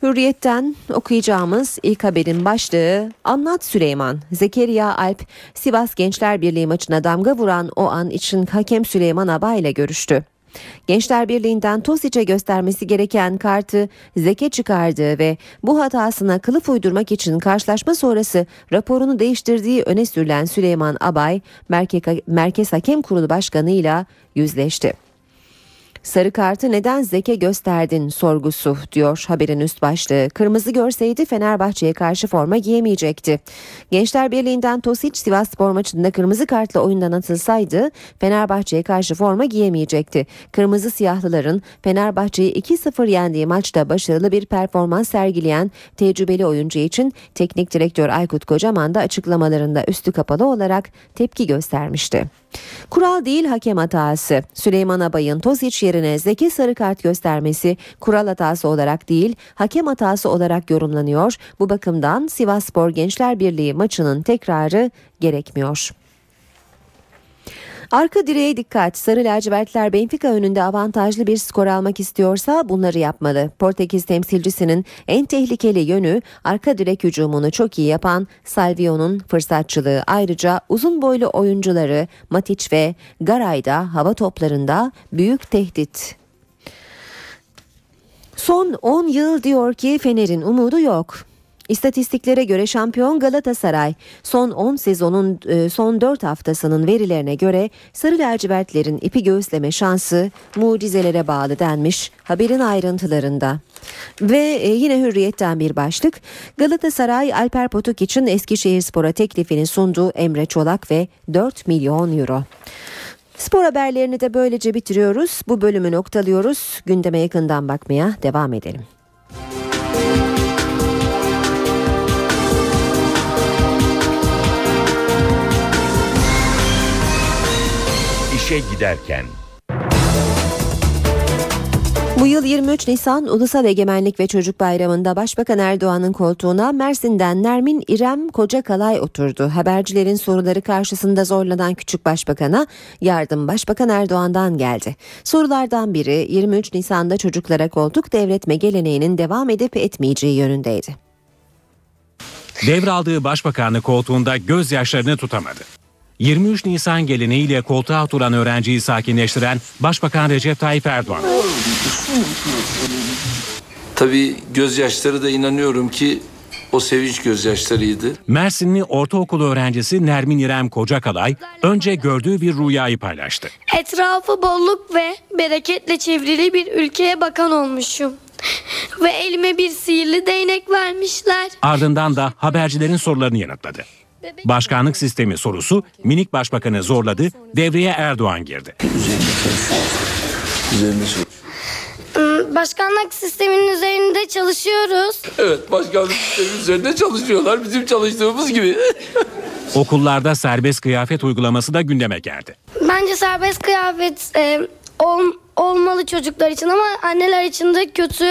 Hürriyetten okuyacağımız ilk haberin başlığı Anlat Süleyman. Zekeriya Alp Sivas Gençler Birliği maçına damga vuran o an için hakem Süleyman Aba ile görüştü. Gençler Birliği'nden Tosic'e göstermesi gereken kartı Zeke çıkardığı ve bu hatasına kılıf uydurmak için karşılaşma sonrası raporunu değiştirdiği öne sürülen Süleyman Abay, Merkez Hakem Kurulu Başkanı ile yüzleşti. Sarı kartı neden Zeke gösterdin sorgusu diyor haberin üst başlığı. Kırmızı görseydi Fenerbahçe'ye karşı forma giyemeyecekti. Gençler Birliği'nden Tosic Sivas Spor maçında kırmızı kartla oyundan atılsaydı Fenerbahçe'ye karşı forma giyemeyecekti. Kırmızı siyahlıların Fenerbahçe'yi 2-0 yendiği maçta başarılı bir performans sergileyen tecrübeli oyuncu için teknik direktör Aykut Kocaman da açıklamalarında üstü kapalı olarak tepki göstermişti. Kural değil hakem hatası. Süleyman Abay'ın Tosic yerine Zeki sarı kart göstermesi kural hatası olarak değil hakem hatası olarak yorumlanıyor. Bu bakımdan Sivas Spor Gençler Birliği maçının tekrarı gerekmiyor. Arka direğe dikkat. Sarı lacivertler Benfica önünde avantajlı bir skor almak istiyorsa bunları yapmalı. Portekiz temsilcisinin en tehlikeli yönü arka direk hücumunu çok iyi yapan Salvio'nun fırsatçılığı. Ayrıca uzun boylu oyuncuları Matic ve Garay'da hava toplarında büyük tehdit. Son 10 yıl diyor ki Fener'in umudu yok. İstatistiklere göre şampiyon Galatasaray son 10 sezonun e, son 4 haftasının verilerine göre sarı lacivertlerin ipi göğüsleme şansı mucizelere bağlı denmiş haberin ayrıntılarında. Ve e, yine hürriyetten bir başlık Galatasaray Alper Potuk için Eskişehirspor'a teklifini sundu Emre Çolak ve 4 milyon euro. Spor haberlerini de böylece bitiriyoruz. Bu bölümü noktalıyoruz. Gündeme yakından bakmaya devam edelim. İşe giderken. Bu yıl 23 Nisan Ulusal Egemenlik ve Çocuk Bayramı'nda Başbakan Erdoğan'ın koltuğuna Mersin'den Nermin İrem Kocakalay oturdu. Habercilerin soruları karşısında zorlanan küçük başbakana yardım Başbakan Erdoğan'dan geldi. Sorulardan biri 23 Nisan'da çocuklara koltuk devretme geleneğinin devam edip etmeyeceği yönündeydi. Devraldığı başbakanlık koltuğunda gözyaşlarını tutamadı. 23 Nisan geleneğiyle koltuğa oturan öğrenciyi sakinleştiren Başbakan Recep Tayyip Erdoğan. Tabii gözyaşları da inanıyorum ki o sevinç gözyaşlarıydı. Mersinli ortaokul öğrencisi Nermin İrem Kocakalay önce gördüğü bir rüyayı paylaştı. Etrafı bolluk ve bereketle çevrili bir ülkeye bakan olmuşum. Ve elime bir sihirli değnek vermişler. Ardından da habercilerin sorularını yanıtladı. Başkanlık sistemi sorusu minik başbakanı zorladı, devreye Erdoğan girdi. Başkanlık sisteminin üzerinde çalışıyoruz. Evet başkanlık sistemi üzerinde çalışıyorlar bizim çalıştığımız gibi. Okullarda serbest kıyafet uygulaması da gündeme geldi. Bence serbest kıyafet e, ol- olmalı çocuklar için ama anneler için de kötü.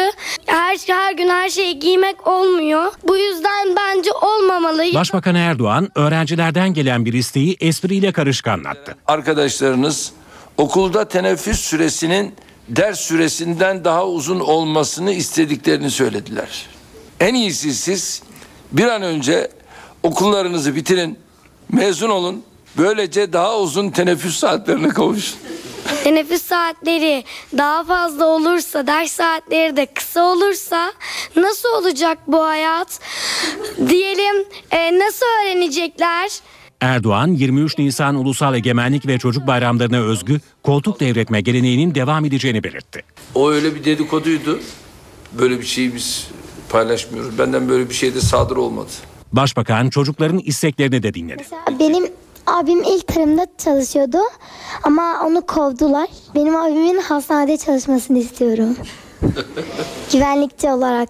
Her her gün her şeyi giymek olmuyor. Bu yüzden bence olmamalı. Başbakan Erdoğan öğrencilerden gelen bir isteği espriyle karışık anlattı. Arkadaşlarınız okulda teneffüs süresinin ders süresinden daha uzun olmasını istediklerini söylediler. En iyisi siz bir an önce okullarınızı bitirin, mezun olun. Böylece daha uzun teneffüs saatlerine kavuşun. Teneffüs saatleri daha fazla olursa, ders saatleri de kısa olursa nasıl olacak bu hayat? Diyelim e, nasıl öğrenecekler? Erdoğan 23 Nisan Ulusal Egemenlik ve Çocuk Bayramlarına özgü koltuk devretme geleneğinin devam edeceğini belirtti. O öyle bir dedikoduydu. Böyle bir şeyi biz paylaşmıyoruz. Benden böyle bir şey de sadır olmadı. Başbakan çocukların isteklerini de dinledi. Benim abim ilk tarımda çalışıyordu ama onu kovdular. Benim abimin hastanede çalışmasını istiyorum. Güvenlikçi olarak.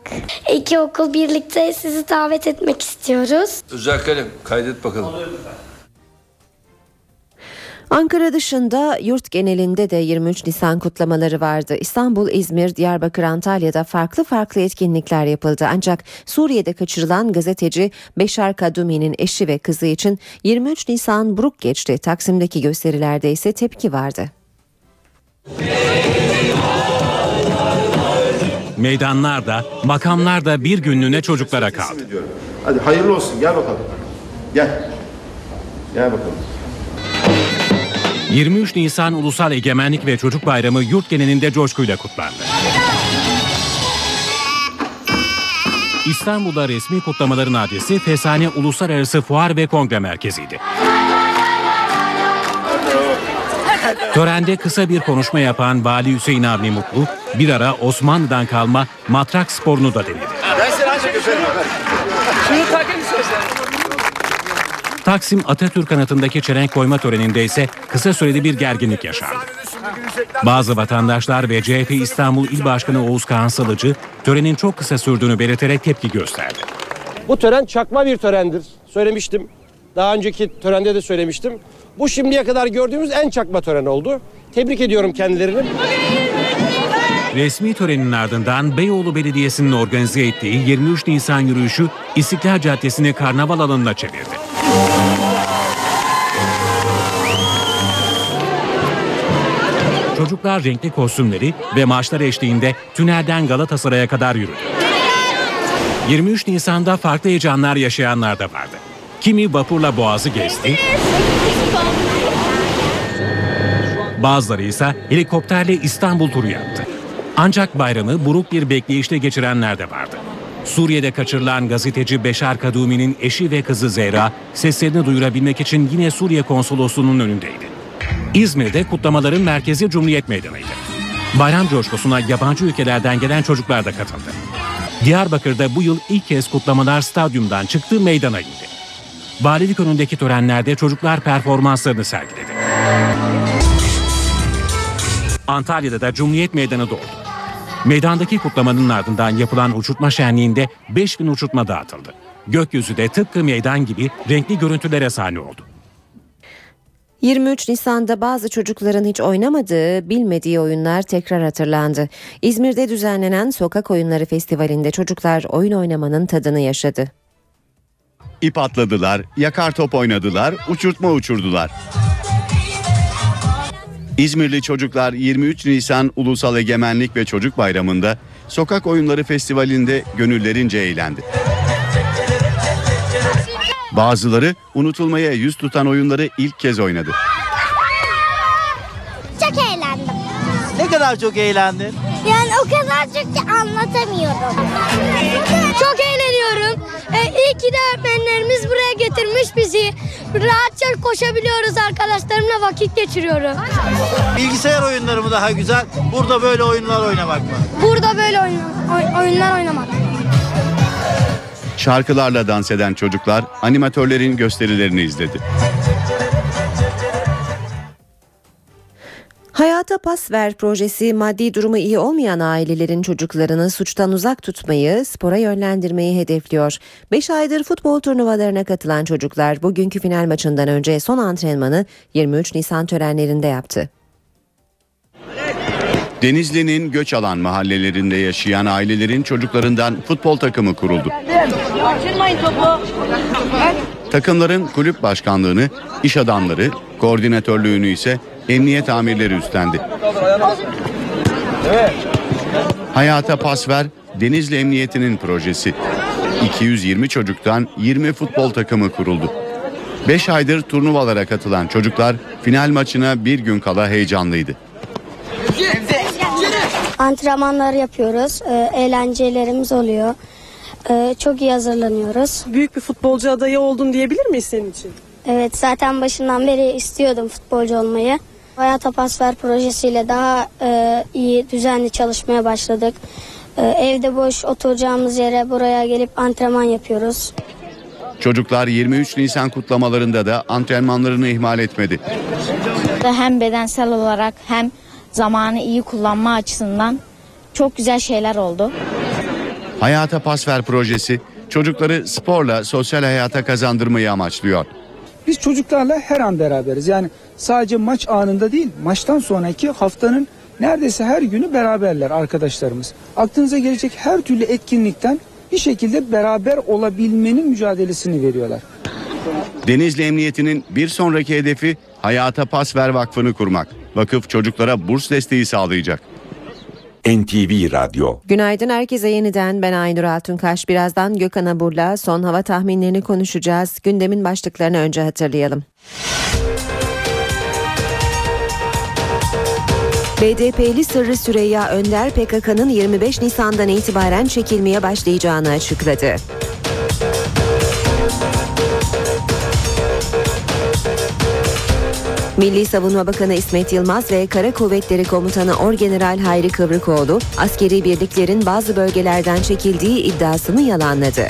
İki okul birlikte sizi davet etmek istiyoruz. Özel kalem kaydet bakalım. Ankara dışında yurt genelinde de 23 Nisan kutlamaları vardı. İstanbul, İzmir, Diyarbakır, Antalya'da farklı farklı etkinlikler yapıldı. Ancak Suriye'de kaçırılan gazeteci Beşar Kadumi'nin eşi ve kızı için 23 Nisan buruk geçti. Taksim'deki gösterilerde ise tepki vardı. Meydanlar da, makamlar da bir günlüğüne çocuklara kaldı. Hadi hayırlı olsun gel bakalım. Gel. Gel bakalım. 23 Nisan Ulusal Egemenlik ve Çocuk Bayramı yurt genelinde coşkuyla kutlandı. İstanbul'da resmi kutlamaların adresi Fesane Uluslararası Fuar ve Kongre Merkezi'ydi. Törende kısa bir konuşma yapan Vali Hüseyin Avni Mutlu, bir ara Osmanlı'dan kalma matrak sporunu da denedi. Ben seni. Şunu takın istersen. Taksim Atatürk anıtındaki çelenk koyma töreninde ise kısa süreli bir gerginlik yaşandı. Bazı vatandaşlar ve CHP İstanbul İl Başkanı Oğuz Kağan Salıcı törenin çok kısa sürdüğünü belirterek tepki gösterdi. Bu tören çakma bir törendir. Söylemiştim. Daha önceki törende de söylemiştim. Bu şimdiye kadar gördüğümüz en çakma tören oldu. Tebrik ediyorum kendilerini. Resmi törenin ardından Beyoğlu Belediyesi'nin organize ettiği 23 Nisan yürüyüşü İstiklal Caddesi'ni karnaval alanına çevirdi. Çocuklar renkli kostümleri ve marşlar eşliğinde tünelden Galatasaray'a kadar yürüdü. 23 Nisan'da farklı heyecanlar yaşayanlar da vardı. Kimi vapurla boğazı gezdi, bazıları ise helikopterle İstanbul turu yaptı. Ancak bayramı buruk bir bekleyişte geçirenler de vardı. Suriye'de kaçırılan gazeteci Beşar Kadumi'nin eşi ve kızı Zehra seslerini duyurabilmek için yine Suriye konsolosluğunun önündeydi. İzmir'de kutlamaların merkezi Cumhuriyet Meydanı'ydı. Bayram coşkusuna yabancı ülkelerden gelen çocuklar da katıldı. Diyarbakır'da bu yıl ilk kez kutlamalar stadyumdan çıktı meydana indi. Valilik önündeki törenlerde çocuklar performanslarını sergiledi. Antalya'da da Cumhuriyet Meydanı doldu. Meydandaki kutlamanın ardından yapılan uçurtma şenliğinde 5000 uçurtma dağıtıldı. Gökyüzü de tıpkı meydan gibi renkli görüntülere sahne oldu. 23 Nisan'da bazı çocukların hiç oynamadığı, bilmediği oyunlar tekrar hatırlandı. İzmir'de düzenlenen Sokak Oyunları Festivali'nde çocuklar oyun oynamanın tadını yaşadı. İp atladılar, yakar top oynadılar, uçurtma uçurdular. İzmirli çocuklar 23 Nisan Ulusal Egemenlik ve Çocuk Bayramı'nda Sokak Oyunları Festivali'nde gönüllerince eğlendi. Bazıları unutulmaya yüz tutan oyunları ilk kez oynadı. Çok eğlendim. Ne kadar çok eğlendin? Yani o kadar çok ki anlatamıyorum. Çok eğleniyorum. Ee, iyi ki de öğretmenlerimiz buraya getirmiş bizi. Rahatça koşabiliyoruz arkadaşlarımla vakit geçiriyorum. Bilgisayar oyunları mı daha güzel? Burada böyle oyunlar oynamak mı? Burada böyle oyun, oy- oyunlar oynamak. Şarkılarla dans eden çocuklar animatörlerin gösterilerini izledi. Hayata Pas Ver projesi maddi durumu iyi olmayan ailelerin çocuklarını suçtan uzak tutmayı, spora yönlendirmeyi hedefliyor. 5 aydır futbol turnuvalarına katılan çocuklar bugünkü final maçından önce son antrenmanı 23 Nisan törenlerinde yaptı. Denizli'nin göç alan mahallelerinde yaşayan ailelerin çocuklarından futbol takımı kuruldu. Takımların kulüp başkanlığını iş adamları, koordinatörlüğünü ise emniyet amirleri üstlendi. Hayata Pas Ver Denizli Emniyeti'nin projesi. 220 çocuktan 20 futbol takımı kuruldu. 5 aydır turnuvalara katılan çocuklar final maçına bir gün kala heyecanlıydı. Antrenmanlar yapıyoruz. Ee, eğlencelerimiz oluyor. Ee, çok iyi hazırlanıyoruz. Büyük bir futbolcu adayı oldun diyebilir miyiz senin için? Evet zaten başından beri istiyordum futbolcu olmayı. Hayata Pas Ver projesiyle daha e, iyi düzenli çalışmaya başladık. E, evde boş oturacağımız yere buraya gelip antrenman yapıyoruz. Çocuklar 23 Nisan kutlamalarında da antrenmanlarını ihmal etmedi. Hem bedensel olarak hem zamanı iyi kullanma açısından çok güzel şeyler oldu. Hayata Pas Ver projesi çocukları sporla sosyal hayata kazandırmayı amaçlıyor. Biz çocuklarla her an beraberiz. Yani sadece maç anında değil, maçtan sonraki haftanın neredeyse her günü beraberler arkadaşlarımız. Aklınıza gelecek her türlü etkinlikten bir şekilde beraber olabilmenin mücadelesini veriyorlar. Denizli Emniyeti'nin bir sonraki hedefi Hayata Pas Ver Vakfı'nı kurmak. Vakıf çocuklara burs desteği sağlayacak. NTV Radyo Günaydın herkese yeniden ben Aynur Altunkaş. Birazdan Gökhan Abur'la son hava tahminlerini konuşacağız. Gündemin başlıklarını önce hatırlayalım. BDP'li Sırrı Süreyya Önder PKK'nın 25 Nisan'dan itibaren çekilmeye başlayacağını açıkladı. Milli Savunma Bakanı İsmet Yılmaz ve Kara Kuvvetleri Komutanı Orgeneral Hayri Kıvrıkoğlu askeri birliklerin bazı bölgelerden çekildiği iddiasını yalanladı.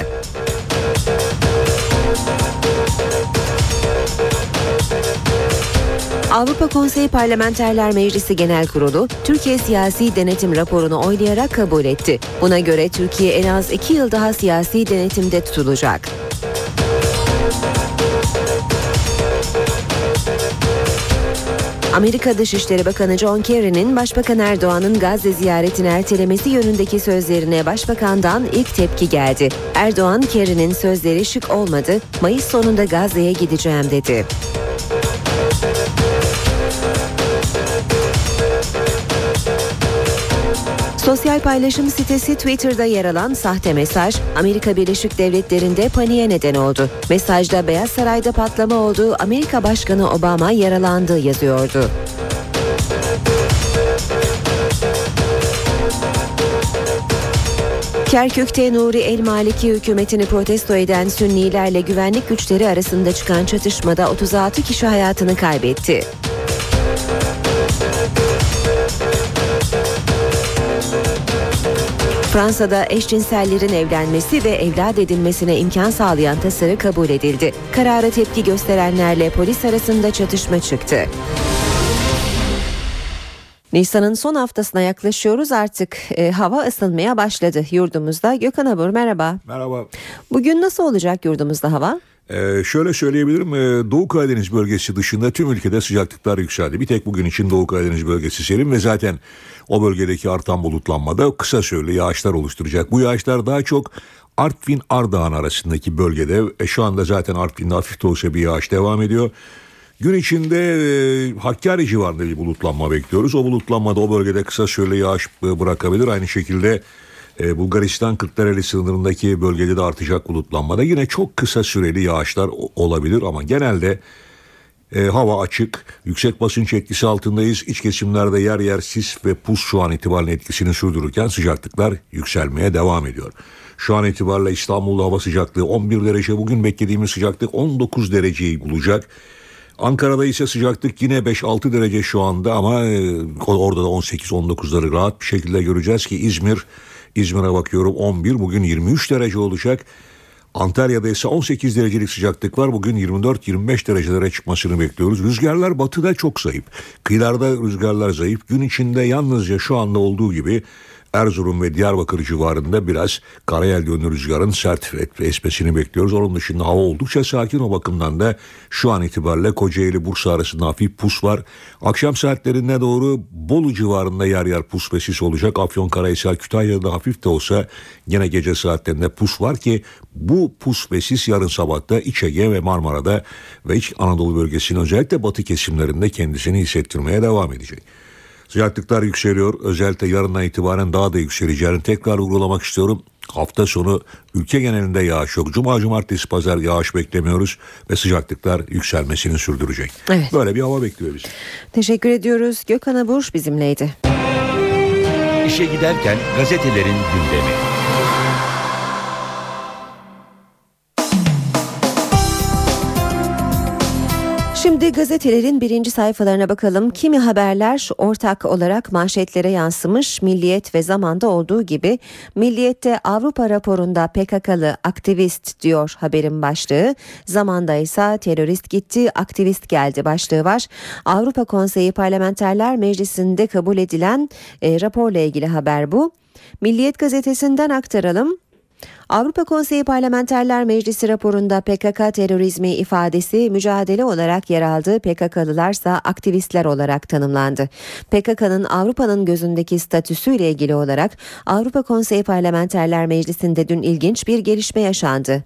Avrupa Konseyi Parlamenterler Meclisi Genel Kurulu Türkiye Siyasi Denetim raporunu oylayarak kabul etti. Buna göre Türkiye en az iki yıl daha siyasi denetimde tutulacak. Amerika Dışişleri Bakanı John Kerry'nin Başbakan Erdoğan'ın Gazze ziyaretini ertelemesi yönündeki sözlerine Başbakan'dan ilk tepki geldi. Erdoğan, Kerry'nin sözleri şık olmadı, Mayıs sonunda Gazze'ye gideceğim dedi. Sosyal paylaşım sitesi Twitter'da yer alan sahte mesaj Amerika Birleşik Devletleri'nde paniğe neden oldu. Mesajda Beyaz Saray'da patlama olduğu Amerika Başkanı Obama yaralandı yazıyordu. Kerkük'te Nuri El Maliki hükümetini protesto eden Sünnilerle güvenlik güçleri arasında çıkan çatışmada 36 kişi hayatını kaybetti. Fransa'da eşcinsellerin evlenmesi ve evlat edinmesine imkan sağlayan tasarı kabul edildi. Karara tepki gösterenlerle polis arasında çatışma çıktı. Nisan'ın son haftasına yaklaşıyoruz artık e, hava ısınmaya başladı yurdumuzda. Gökhan Abur merhaba. Merhaba. Bugün nasıl olacak yurdumuzda hava? Ee, şöyle söyleyebilirim ee, Doğu Karadeniz bölgesi dışında tüm ülkede sıcaklıklar yükseldi. Bir tek bugün için Doğu Karadeniz bölgesi serin ve zaten o bölgedeki artan bulutlanmada kısa süreli yağışlar oluşturacak. Bu yağışlar daha çok Artvin Ardahan arasındaki bölgede e, şu anda zaten Artvin'de hafif de olsa bir yağış devam ediyor. Gün içinde e, Hakkari civarında bir bulutlanma bekliyoruz. O bulutlanmada o bölgede kısa süreli yağış bırakabilir. Aynı şekilde e, Bulgaristan Kırklareli sınırındaki bölgede de artacak bulutlanmada yine çok kısa süreli yağışlar olabilir ama genelde e, hava açık, yüksek basınç etkisi altındayız. İç kesimlerde yer yer sis ve pus şu an itibariyle etkisini sürdürürken sıcaklıklar yükselmeye devam ediyor. Şu an itibariyle İstanbul'da hava sıcaklığı 11 derece, bugün beklediğimiz sıcaklık 19 dereceyi bulacak. Ankara'da ise sıcaklık yine 5-6 derece şu anda ama e, orada da 18-19'ları rahat bir şekilde göreceğiz ki İzmir İzmir'e bakıyorum 11 bugün 23 derece olacak. Antalya'da ise 18 derecelik sıcaklık var. Bugün 24-25 derecelere çıkmasını bekliyoruz. Rüzgarlar batıda çok zayıf. Kıyılarda rüzgarlar zayıf. Gün içinde yalnızca şu anda olduğu gibi Erzurum ve Diyarbakır civarında biraz karayel yönlü rüzgarın sert esmesini bekliyoruz. Onun dışında hava oldukça sakin o bakımdan da şu an itibariyle Kocaeli Bursa arasında hafif pus var. Akşam saatlerine doğru Bolu civarında yer yer pus ve sis olacak. Afyon Karahisar Kütahya'da hafif de olsa yine gece saatlerinde pus var ki bu pus ve sis yarın sabahta İç Ege ve Marmara'da ve İç Anadolu bölgesinin özellikle batı kesimlerinde kendisini hissettirmeye devam edecek. Sıcaklıklar yükseliyor. Özellikle yarından itibaren daha da yükseleceğini tekrar vurgulamak istiyorum. Hafta sonu ülke genelinde yağış yok. Cuma, cumartesi, pazar yağış beklemiyoruz ve sıcaklıklar yükselmesini sürdürecek. Evet. Böyle bir hava bekliyor bizi. Teşekkür ediyoruz. Gökhan Abur bizimleydi. İşe giderken gazetelerin gündemi. Şimdi gazetelerin birinci sayfalarına bakalım. Kimi haberler ortak olarak manşetlere yansımış. Milliyet ve zamanda olduğu gibi Milliyet'te Avrupa raporunda PKK'lı aktivist diyor haberin başlığı. Zamanda ise terörist gitti, aktivist geldi başlığı var. Avrupa Konseyi Parlamenterler Meclisi'nde kabul edilen e, raporla ilgili haber bu. Milliyet gazetesinden aktaralım. Avrupa Konseyi Parlamenterler Meclisi raporunda PKK terörizmi ifadesi mücadele olarak yer aldı. PKK'lılarsa aktivistler olarak tanımlandı. PKK'nın Avrupa'nın gözündeki statüsüyle ilgili olarak Avrupa Konseyi Parlamenterler Meclisi'nde dün ilginç bir gelişme yaşandı.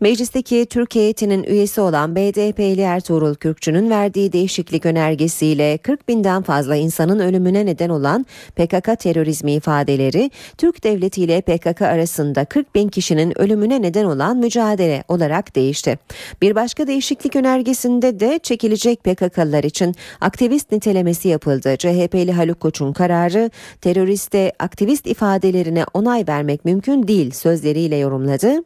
Meclisteki Türk heyetinin üyesi olan BDP'li Ertuğrul Kürkçü'nün verdiği değişiklik önergesiyle 40 binden fazla insanın ölümüne neden olan PKK terörizmi ifadeleri Türk devleti ile PKK arasında 40 bin kişinin ölümüne neden olan mücadele olarak değişti. Bir başka değişiklik önergesinde de çekilecek PKK'lılar için aktivist nitelemesi yapıldı. CHP'li Haluk Koç'un kararı teröriste aktivist ifadelerine onay vermek mümkün değil sözleriyle yorumladı.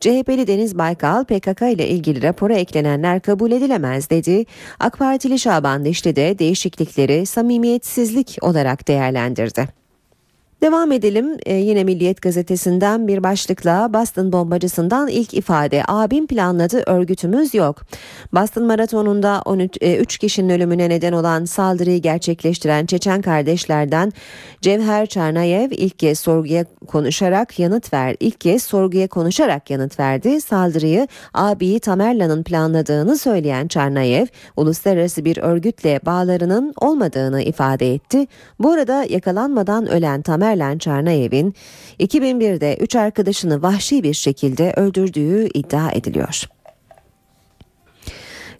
CHP'li Deniz Baykal PKK ile ilgili rapora eklenenler kabul edilemez dedi. AK Partili Şaban Dişli de değişiklikleri samimiyetsizlik olarak değerlendirdi. Devam edelim ee, yine Milliyet gazetesinden bir başlıkla Boston bombacısından ilk ifade abim planladı örgütümüz yok. Boston maratonunda 13 e, kişinin ölümüne neden olan saldırıyı gerçekleştiren Çeçen kardeşlerden Cevher Çarnayev ilk kez sorguya konuşarak yanıt ver ilk kez sorguya konuşarak yanıt verdi. Saldırıyı abiyi Tamerlan'ın planladığını söyleyen Çarnayev uluslararası bir örgütle bağlarının olmadığını ifade etti. Bu arada yakalanmadan ölen Tamer Merlen Çarnayev'in 2001'de 3 arkadaşını vahşi bir şekilde öldürdüğü iddia ediliyor.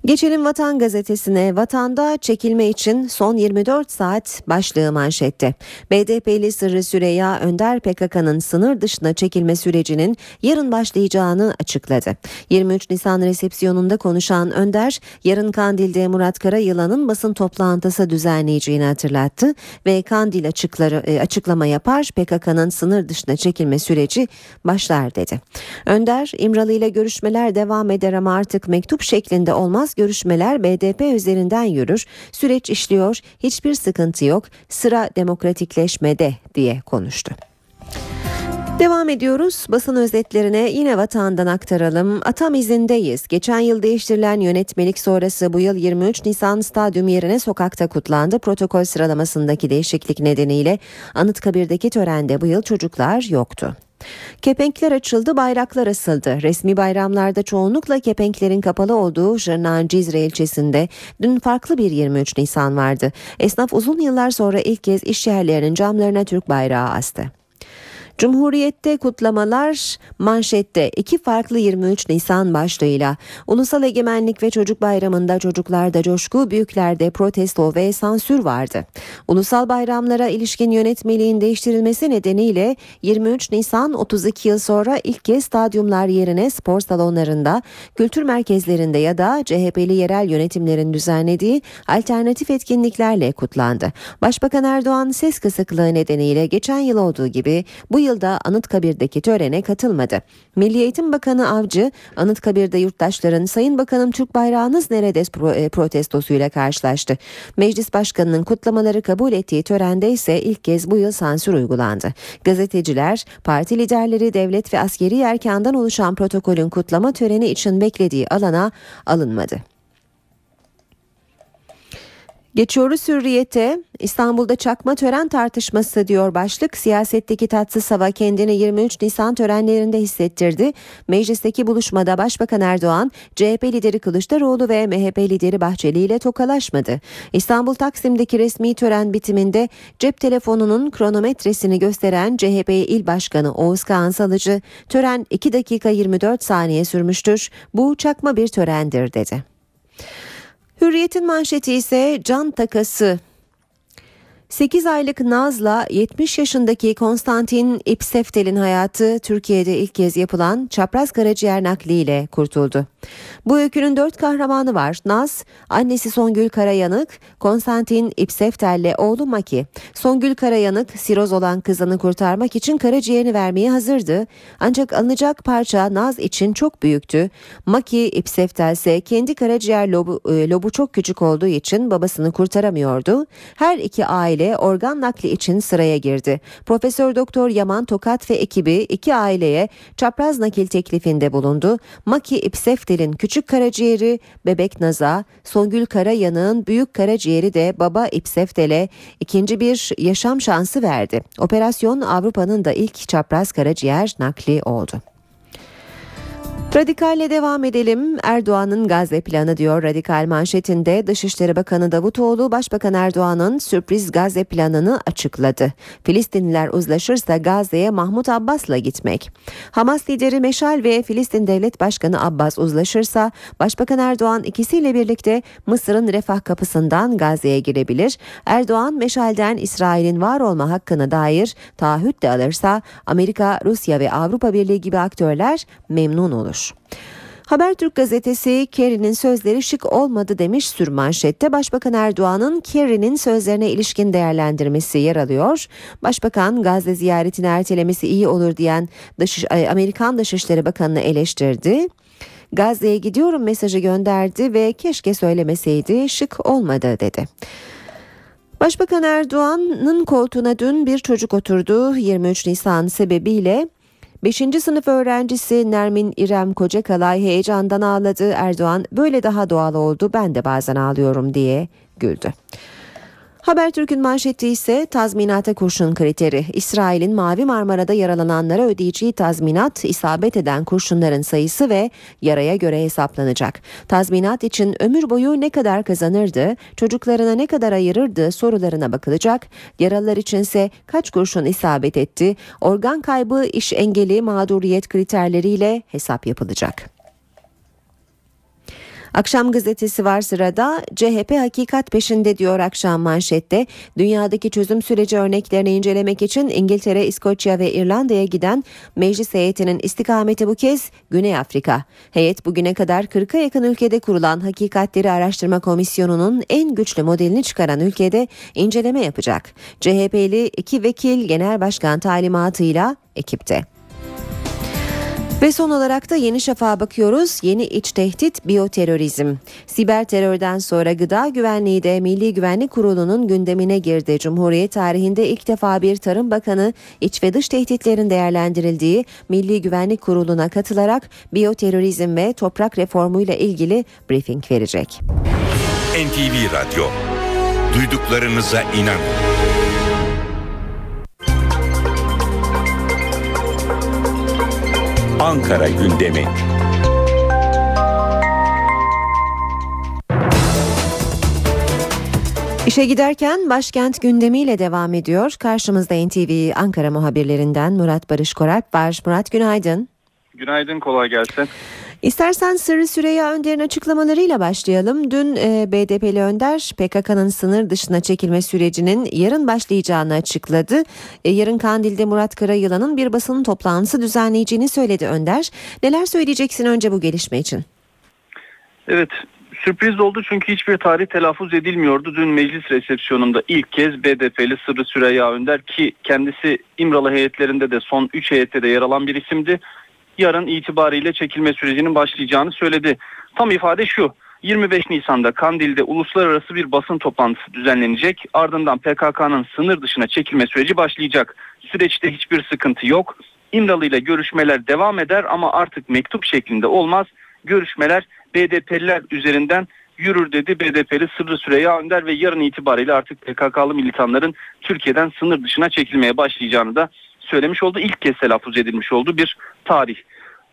Geçelim Vatan Gazetesi'ne. Vatanda çekilme için son 24 saat başlığı manşette. BDP'li Sırrı Süreyya Önder PKK'nın sınır dışına çekilme sürecinin yarın başlayacağını açıkladı. 23 Nisan resepsiyonunda konuşan Önder, yarın Kandil'de Murat Karayılan'ın basın toplantısı düzenleyeceğini hatırlattı ve Kandil açıkları, e, açıklama yapar PKK'nın sınır dışına çekilme süreci başlar dedi. Önder, İmralı ile görüşmeler devam eder ama artık mektup şeklinde olmaz görüşmeler BDP üzerinden yürür. Süreç işliyor, hiçbir sıkıntı yok. Sıra demokratikleşmede diye konuştu. Devam ediyoruz. Basın özetlerine yine vatandan aktaralım. Atam izindeyiz. Geçen yıl değiştirilen yönetmelik sonrası bu yıl 23 Nisan stadyum yerine sokakta kutlandı. Protokol sıralamasındaki değişiklik nedeniyle Anıtkabir'deki törende bu yıl çocuklar yoktu. Kepenkler açıldı, bayraklar asıldı. Resmi bayramlarda çoğunlukla kepenklerin kapalı olduğu Jırnağın Cizre ilçesinde dün farklı bir 23 Nisan vardı. Esnaf uzun yıllar sonra ilk kez iş yerlerinin camlarına Türk bayrağı astı. Cumhuriyette kutlamalar manşette iki farklı 23 Nisan başlığıyla Ulusal Egemenlik ve Çocuk Bayramı'nda çocuklarda coşku, büyüklerde protesto ve sansür vardı. Ulusal bayramlara ilişkin yönetmeliğin değiştirilmesi nedeniyle 23 Nisan 32 yıl sonra ilk kez stadyumlar yerine spor salonlarında, kültür merkezlerinde ya da CHP'li yerel yönetimlerin düzenlediği alternatif etkinliklerle kutlandı. Başbakan Erdoğan ses kısıklığı nedeniyle geçen yıl olduğu gibi bu yıl yılda Anıtkabir'deki törene katılmadı. Milli Eğitim Bakanı Avcı, Anıtkabir'de yurttaşların Sayın Bakanım Türk bayrağınız nerede e, protestosuyla karşılaştı. Meclis Başkanı'nın kutlamaları kabul ettiği törende ise ilk kez bu yıl sansür uygulandı. Gazeteciler, parti liderleri, devlet ve askeri erkandan oluşan protokolün kutlama töreni için beklediği alana alınmadı. Geçiyoruz hürriyete. İstanbul'da çakma tören tartışması diyor başlık. Siyasetteki tatsız hava kendini 23 Nisan törenlerinde hissettirdi. Meclisteki buluşmada Başbakan Erdoğan, CHP lideri Kılıçdaroğlu ve MHP lideri Bahçeli ile tokalaşmadı. İstanbul Taksim'deki resmi tören bitiminde cep telefonunun kronometresini gösteren CHP İl Başkanı Oğuz Kağan Salıcı, tören 2 dakika 24 saniye sürmüştür. Bu çakma bir törendir dedi. Hürriyet'in manşeti ise can takası 8 aylık Naz'la 70 yaşındaki Konstantin İpseftel'in hayatı Türkiye'de ilk kez yapılan çapraz karaciğer nakliyle kurtuldu. Bu öykünün dört kahramanı var. Naz, annesi Songül Karayanık, Konstantin İpseftel'le oğlu Maki. Songül Karayanık siroz olan kızını kurtarmak için karaciğerini vermeye hazırdı. Ancak alınacak parça Naz için çok büyüktü. Maki İpseftel ise kendi karaciğer lobu, e, lobu çok küçük olduğu için babasını kurtaramıyordu. Her iki aile aile organ nakli için sıraya girdi. Profesör Doktor Yaman Tokat ve ekibi iki aileye çapraz nakil teklifinde bulundu. Maki İpseftel'in küçük karaciğeri, bebek naza, Songül Karayanık'ın büyük karaciğeri de baba İpseftel'e ikinci bir yaşam şansı verdi. Operasyon Avrupa'nın da ilk çapraz karaciğer nakli oldu. Radikalle devam edelim. Erdoğan'ın Gazze planı diyor Radikal manşetinde Dışişleri Bakanı Davutoğlu Başbakan Erdoğan'ın sürpriz Gazze planını açıkladı. Filistinliler uzlaşırsa Gazze'ye Mahmut Abbas'la gitmek. Hamas lideri Meşal ve Filistin Devlet Başkanı Abbas uzlaşırsa Başbakan Erdoğan ikisiyle birlikte Mısır'ın refah kapısından Gazze'ye girebilir. Erdoğan Meşal'den İsrail'in var olma hakkına dair taahhüt de alırsa Amerika, Rusya ve Avrupa Birliği gibi aktörler memnun olur. Habertürk gazetesi Kerry'nin sözleri şık olmadı demiş sürmanşette. Başbakan Erdoğan'ın Kerry'nin sözlerine ilişkin değerlendirmesi yer alıyor. Başbakan Gazze ziyaretini ertelemesi iyi olur diyen Dış, Amerikan Dışişleri Bakanı'nı eleştirdi. Gazze'ye gidiyorum mesajı gönderdi ve keşke söylemeseydi şık olmadı dedi. Başbakan Erdoğan'ın koltuğuna dün bir çocuk oturdu. 23 Nisan sebebiyle 5. sınıf öğrencisi Nermin İrem Kocakalay heyecandan ağladı. Erdoğan böyle daha doğal oldu ben de bazen ağlıyorum diye güldü. Habertürk'ün manşeti ise tazminata kurşun kriteri. İsrail'in Mavi Marmara'da yaralananlara ödeyeceği tazminat isabet eden kurşunların sayısı ve yaraya göre hesaplanacak. Tazminat için ömür boyu ne kadar kazanırdı, çocuklarına ne kadar ayırırdı sorularına bakılacak. Yaralılar içinse kaç kurşun isabet etti, organ kaybı, iş engeli, mağduriyet kriterleriyle hesap yapılacak. Akşam gazetesi var sırada. CHP hakikat peşinde diyor akşam manşette. Dünyadaki çözüm süreci örneklerini incelemek için İngiltere, İskoçya ve İrlanda'ya giden meclis heyetinin istikameti bu kez Güney Afrika. Heyet bugüne kadar 40'a yakın ülkede kurulan Hakikatleri Araştırma Komisyonu'nun en güçlü modelini çıkaran ülkede inceleme yapacak. CHP'li iki vekil genel başkan talimatıyla ekipte. Ve son olarak da Yeni Şafak'a bakıyoruz. Yeni iç tehdit biyoterörizm. Siber terörden sonra gıda güvenliği de Milli Güvenlik Kurulu'nun gündemine girdi. Cumhuriyet tarihinde ilk defa bir Tarım Bakanı iç ve dış tehditlerin değerlendirildiği Milli Güvenlik Kurulu'na katılarak biyoterörizm ve toprak reformu ile ilgili briefing verecek. NTV Radyo. Duyduklarınıza inanın. Ankara gündemi. İşe giderken başkent gündemiyle devam ediyor. Karşımızda NTV Ankara muhabirlerinden Murat Barış Koralp var. Murat günaydın. Günaydın kolay gelsin. İstersen Sırrı Süreyya Önder'in açıklamalarıyla başlayalım. Dün e, BDP'li Önder PKK'nın sınır dışına çekilme sürecinin yarın başlayacağını açıkladı. E, yarın Kandil'de Murat Karayılan'ın bir basın toplantısı düzenleyeceğini söyledi Önder. Neler söyleyeceksin önce bu gelişme için? Evet sürpriz oldu çünkü hiçbir tarih telaffuz edilmiyordu. Dün meclis resepsiyonunda ilk kez BDP'li Sırrı Süreyya Önder ki kendisi İmralı heyetlerinde de son 3 heyette de yer alan bir isimdi yarın itibariyle çekilme sürecinin başlayacağını söyledi. Tam ifade şu. 25 Nisan'da Kandil'de uluslararası bir basın toplantısı düzenlenecek. Ardından PKK'nın sınır dışına çekilme süreci başlayacak. Süreçte hiçbir sıkıntı yok. İmralı ile görüşmeler devam eder ama artık mektup şeklinde olmaz. Görüşmeler BDP'liler üzerinden yürür dedi BDP'li Sırrı Süreyya Önder ve yarın itibariyle artık PKK'lı militanların Türkiye'den sınır dışına çekilmeye başlayacağını da söylemiş oldu. İlk kez telaffuz edilmiş oldu bir tarih.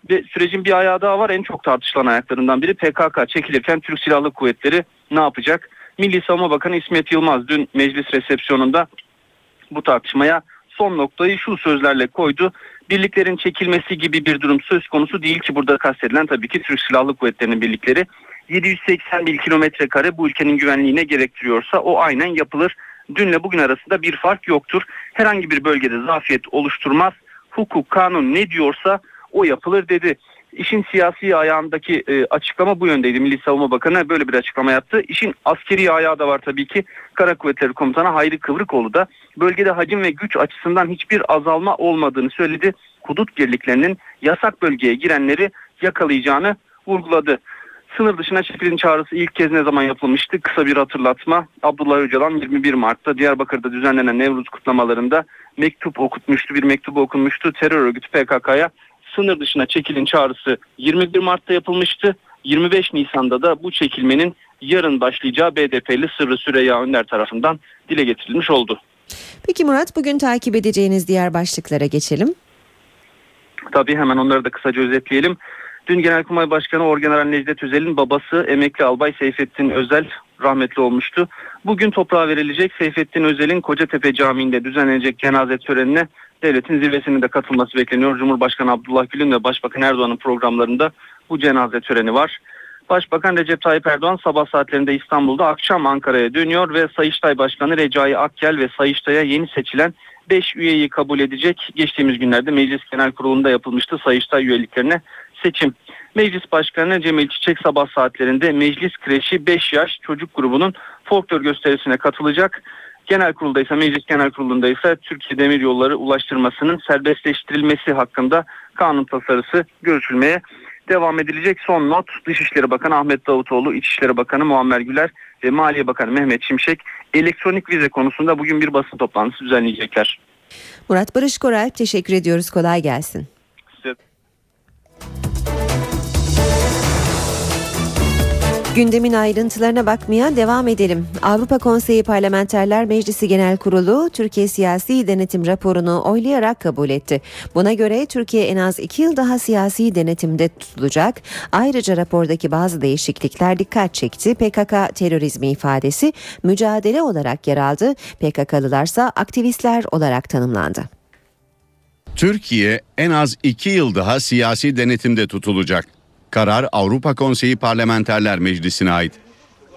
Ve sürecin bir ayağı daha var. En çok tartışılan ayaklarından biri PKK çekilirken Türk Silahlı Kuvvetleri ne yapacak? Milli Savunma Bakanı İsmet Yılmaz dün meclis resepsiyonunda bu tartışmaya son noktayı şu sözlerle koydu. Birliklerin çekilmesi gibi bir durum söz konusu değil ki burada kastedilen tabii ki Türk Silahlı Kuvvetleri'nin birlikleri. 780 bin kilometre kare bu ülkenin güvenliğine gerektiriyorsa o aynen yapılır. Dünle bugün arasında bir fark yoktur. Herhangi bir bölgede zafiyet oluşturmaz. Hukuk, kanun ne diyorsa o yapılır dedi. İşin siyasi ayağındaki e, açıklama bu yöndeydi. Milli Savunma Bakanı böyle bir açıklama yaptı. İşin askeri ayağı da var tabii ki. Kara Kuvvetleri Komutanı Hayri Kıvrıkoğlu da bölgede hacim ve güç açısından hiçbir azalma olmadığını söyledi. Hudut birliklerinin yasak bölgeye girenleri yakalayacağını vurguladı. Sınır dışına çekilin çağrısı ilk kez ne zaman yapılmıştı? Kısa bir hatırlatma. Abdullah Öcalan 21 Mart'ta Diyarbakır'da düzenlenen Nevruz kutlamalarında mektup okutmuştu. Bir mektubu okunmuştu. Terör örgütü PKK'ya sınır dışına çekilin çağrısı 21 Mart'ta yapılmıştı. 25 Nisan'da da bu çekilmenin yarın başlayacağı BDP'li Sırrı Süreyya Önder tarafından dile getirilmiş oldu. Peki Murat bugün takip edeceğiniz diğer başlıklara geçelim. Tabii hemen onları da kısaca özetleyelim. Dün Genelkurmay Başkanı Orgeneral Necdet Özel'in babası emekli albay Seyfettin Özel rahmetli olmuştu. Bugün toprağa verilecek Seyfettin Özel'in Kocatepe Camii'nde düzenlenecek cenaze törenine devletin zirvesinin de katılması bekleniyor. Cumhurbaşkanı Abdullah Gül'ün ve Başbakan Erdoğan'ın programlarında bu cenaze töreni var. Başbakan Recep Tayyip Erdoğan sabah saatlerinde İstanbul'da akşam Ankara'ya dönüyor ve Sayıştay Başkanı Recai Akgel ve Sayıştay'a yeni seçilen 5 üyeyi kabul edecek. Geçtiğimiz günlerde Meclis Genel Kurulu'nda yapılmıştı Sayıştay üyeliklerine seçim. Meclis Başkanı Cemil Çiçek sabah saatlerinde Meclis Kreşi 5 yaş çocuk grubunun folklor gösterisine katılacak. Genel kurulda ise Meclis Genel Kurulu'nda ise Türkiye Demir Yolları ulaştırmasının serbestleştirilmesi hakkında kanun tasarısı görüşülmeye devam edilecek. Son not Dışişleri Bakanı Ahmet Davutoğlu, İçişleri Bakanı Muammer Güler ve Maliye Bakanı Mehmet Şimşek elektronik vize konusunda bugün bir basın toplantısı düzenleyecekler. Murat Barış Koray teşekkür ediyoruz. Kolay gelsin. Gündemin ayrıntılarına bakmaya devam edelim. Avrupa Konseyi Parlamenterler Meclisi Genel Kurulu Türkiye Siyasi Denetim raporunu oylayarak kabul etti. Buna göre Türkiye en az iki yıl daha siyasi denetimde tutulacak. Ayrıca rapordaki bazı değişiklikler dikkat çekti. PKK terörizmi ifadesi mücadele olarak yer aldı. PKK'lılarsa aktivistler olarak tanımlandı. Türkiye en az iki yıl daha siyasi denetimde tutulacak. Karar Avrupa Konseyi Parlamenterler Meclisi'ne ait.